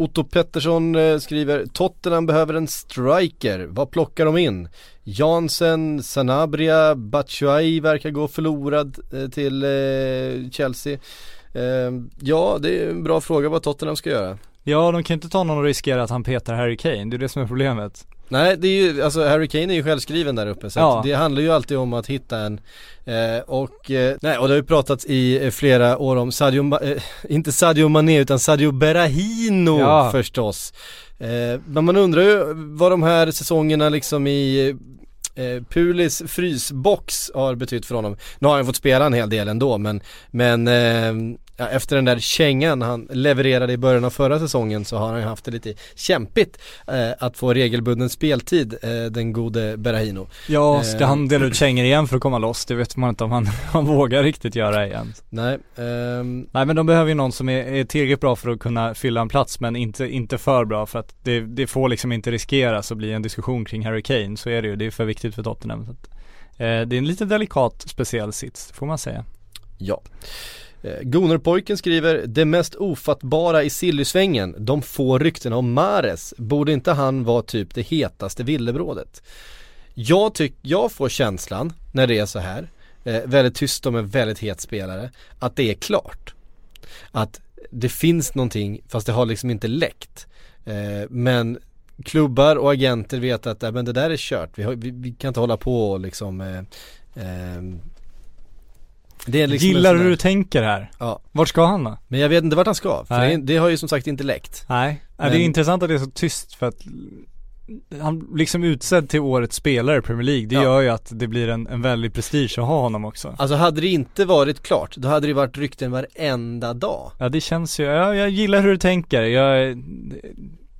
Otto Pettersson eh, skriver Tottenham behöver en striker, vad plockar de in? Jansen, Sanabria, Batshuayi verkar gå förlorad eh, till eh, Chelsea ehm, Ja, det är en bra fråga vad Tottenham ska göra Ja, de kan inte ta någon och riskera att han petar Harry Kane, det är det som är problemet. Nej det är ju, alltså Harry Kane är ju självskriven där uppe så Ja. det handlar ju alltid om att hitta en eh, och, eh, nej och det har ju pratats i eh, flera år om Sadio, eh, inte Sadio Mané utan Sadio Berahino Ja. förstås eh, Men man undrar ju vad de här säsongerna liksom i Pulis frysbox har betytt för honom Nu har han fått spela en hel del ändå men, men ja, efter den där kängan han levererade i början av förra säsongen så har han haft det lite kämpigt eh, att få regelbunden speltid, eh, den gode Berahino. Ja, ska Eh. han dela ut kängor igen för att komma loss? Det vet man inte om han, han vågar riktigt göra igen. Nej, ehm, Nej men de behöver ju någon som är, är tillräckligt bra för att kunna fylla en plats men inte, inte för bra för att det, det får liksom inte riskeras att bli en diskussion kring Harry Kane, så är det ju, det är för viktigt för Tottenham. Så att, eh, det är en lite delikat speciell sits, får man säga. ja. Eh, Gonerpojken skriver, det mest ofattbara i Sillysvängen, de få ryktena om Mares, borde inte han vara typ det hetaste villebrådet? Jag tycker, jag får känslan när det är så här, eh, väldigt tyst om en väldigt het spelare, att det är klart. Att det finns någonting, fast det har liksom inte läckt. Eh, men klubbar och agenter vet att äh, men det där är kört, vi, har, vi, vi kan inte hålla på och liksom eh, ehm, liksom Gillar hur du tänker här? Ja. Vart ska han då? Men jag vet inte vart han ska, för det, det har ju som sagt inte läckt. Nej, Men- det är intressant att det är så tyst för att han liksom utsedd till årets spelare i Premier League, det Ja. gör ju att det blir en, en väldig prestige att ha honom också. Alltså hade det inte varit klart, då hade det varit rykten varenda dag. Ja det känns ju, ja, jag gillar hur du tänker. Jag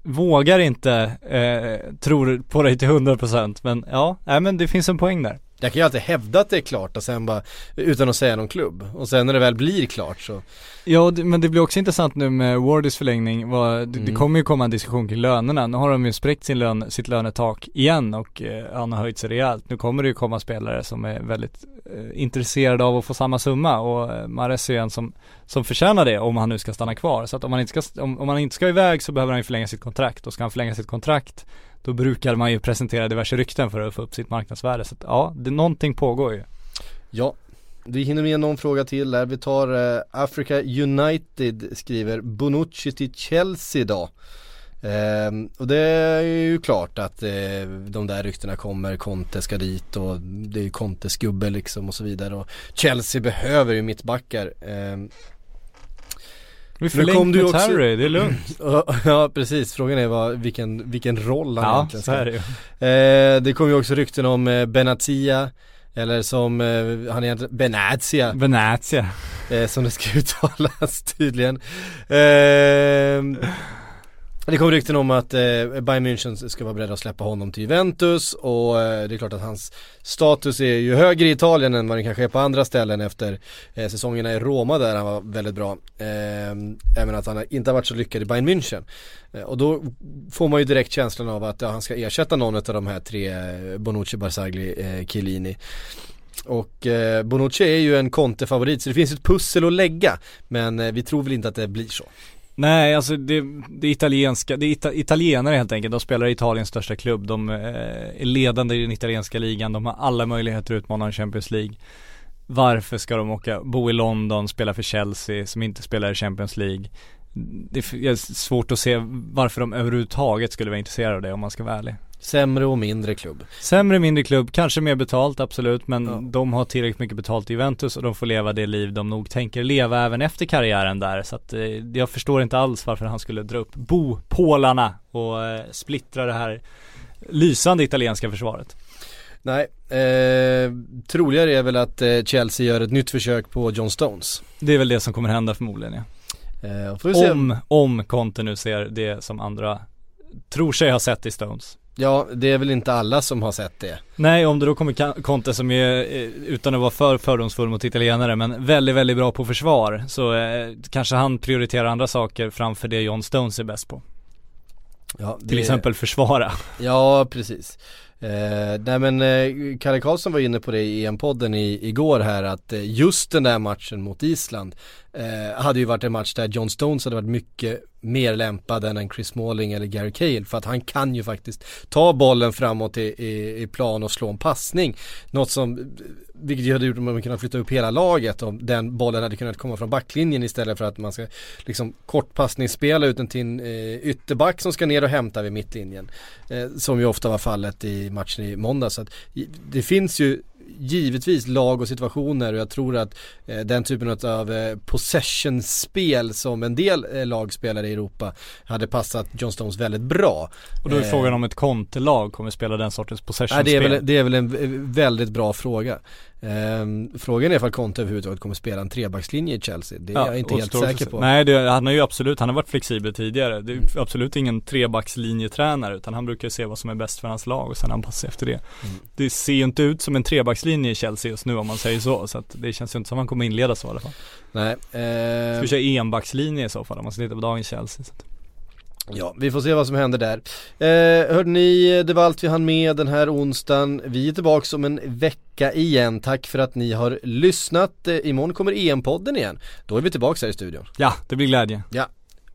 vågar inte eh, tro på dig till 100% men ja, nej men det finns en poäng där. Jag kan ju alltid hävda att det är klart och sen bara, utan att säga någon klubb. Och sen när det väl blir klart så, Ja men det blir också intressant nu med Wardys förlängning, vad, det, det Mm. kommer ju komma en diskussion kring lönerna. Nu har de ju spräckt sin lön, sitt lönetak igen och eh, han har höjt sig rejält. Nu kommer det ju komma spelare som är väldigt eh, intresserade av att få samma summa och eh, Mares är ju en som, som förtjänar det om han nu ska stanna kvar. Så att om han inte ska, om, om han inte ska iväg så behöver han ju förlänga sitt kontrakt och ska han förlänga sitt kontrakt då brukar man ju presentera diverse rykten för att få upp sitt marknadsvärde. Så att, ja, det, någonting pågår ju. ja. Vi hinner med någon fråga till där. Vi tar eh, Africa United skriver Bonucci till Chelsea då. Ehm, och det är ju klart att eh, de där ryktena kommer, Conte ska dit och det är ju Contes gubbe liksom och så vidare och Chelsea behöver ju mittbackar. Ehm, Vi förlängt med också- Terry, det är lugnt. ja precis, frågan är vad, vilken, vilken roll han Ja, egentligen ska är det. Eh, det kom ju också rykten om eh, Benatia Eller som eh, han egentligen, Benatia Venezia. eh, som det ska uttalas tydligen. Eh, det kom rykten om att eh, Bayern München ska vara beredda att släppa honom till Juventus och eh, det är klart att hans status är ju högre i Italien än vad den kanske är på andra ställen efter eh, säsongerna i Roma där han var väldigt bra. Eh, även att han inte har varit så lyckad i Bayern München. Eh, och då får man ju direkt känslan av att ja, han ska ersätta någon av de här tre, eh, Bonucci, Barzagli, eh, Chiellini. Och eh, Bonucci är ju en Conte-favorit så det finns ett pussel att lägga men eh, vi tror väl inte att det blir så. Nej, alltså det, det är italienska, det är ita, italienare helt enkelt. De spelar i Italiens största klubb. De eh, är ledande i den italienska ligan. De har alla möjligheter att utmana en Champions League. Varför ska de åka, bo i London, spela för Chelsea som inte spelar i Champions League? Det är svårt att se varför de överhuvudtaget skulle vara intresserade av det om man ska vara ärlig. Sämre och mindre klubb. Sämre, mindre klubb, kanske mer betalt absolut men Ja. de har tillräckligt mycket betalt i Juventus och de får leva det liv de nog tänker leva även efter karriären där så att eh, jag förstår inte alls varför han skulle dra upp bopålarna och eh, splittra det här lysande italienska försvaret. Nej, eh, troligare är väl att eh, Chelsea gör ett nytt försök på John Stones. Det är väl det som kommer hända förmodligen ja. Eh, och. Om, om Conte nu ser det som andra tror sig ha sett i Stones. Ja, det är väl inte alla som har sett det. Nej, om det då kommer Conte som är, eh, utan att vara för fördomsfull mot italienare, men väldigt, väldigt bra på försvar. Så eh, kanske han prioriterar andra saker framför det John Stones är bäst på. Ja, Till det- exempel försvara. Ja, precis. Eh, nej men eh, Kalle Karlsson var inne på det i EM-podden i, igår här att eh, just den där matchen mot Island eh, hade ju varit en match där John Stones hade varit mycket mer lämpad än en Chris Smalling eller Gary Cahill för att han kan ju faktiskt ta bollen framåt i, i, i plan och slå en passning. Något som, eh, vilket ju hade gjort att man kunnat flytta upp hela laget om den bollen hade kunnat komma från backlinjen istället för att man ska liksom kortpassningsspela ut den till en eh, ytterback som ska ner och hämta vid mittlinjen. Eh, som ju ofta var fallet i matchen i måndag. Så att, det finns ju givetvis lag och situationer och jag tror att eh, den typen av eh, possession-spel som en del eh, lag spelar i Europa hade passat John Stones väldigt bra. Och då är Eh, frågan om ett Conte-lag kommer spela den sortens Nej, possession-spel. det, är väl, det är väl en v- väldigt bra fråga. Ehm, frågan är ifall Conte överhuvudtaget kommer spela en trebackslinje i Chelsea. Det är jag inte helt säker på. Nej, det, han har ju absolut, han har varit flexibel tidigare. Det är Mm. absolut ingen trebackslinjetränare utan han brukar se vad som är bäst för hans lag och sen anpassa sig efter det. Mm. Det ser ju inte ut som en trebackslinje i Chelsea just nu om man säger så, så att det känns ju inte som att han kommer inleda så i alla fall. Nej. Ska ehm, vi köra enbackslinje i så fall om man ska titta på dagens Chelsea. Så att. Alltså. Ja, vi får se vad som händer där. Eh, hörde ni, det var allt vi hann med den här onsdagen. Vi är tillbaka om en vecka igen. Tack för att ni har lyssnat. Eh, imorgon kommer EM-podden igen. Då är vi tillbaka här i studion. Ja, det blir glädje. Ja,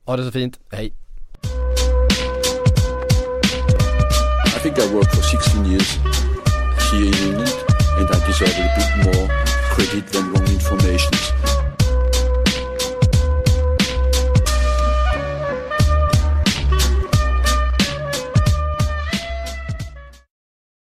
ha det så fint. Hej. I think I worked for 16 years here in England and I deserve a bit more credit than wrong information.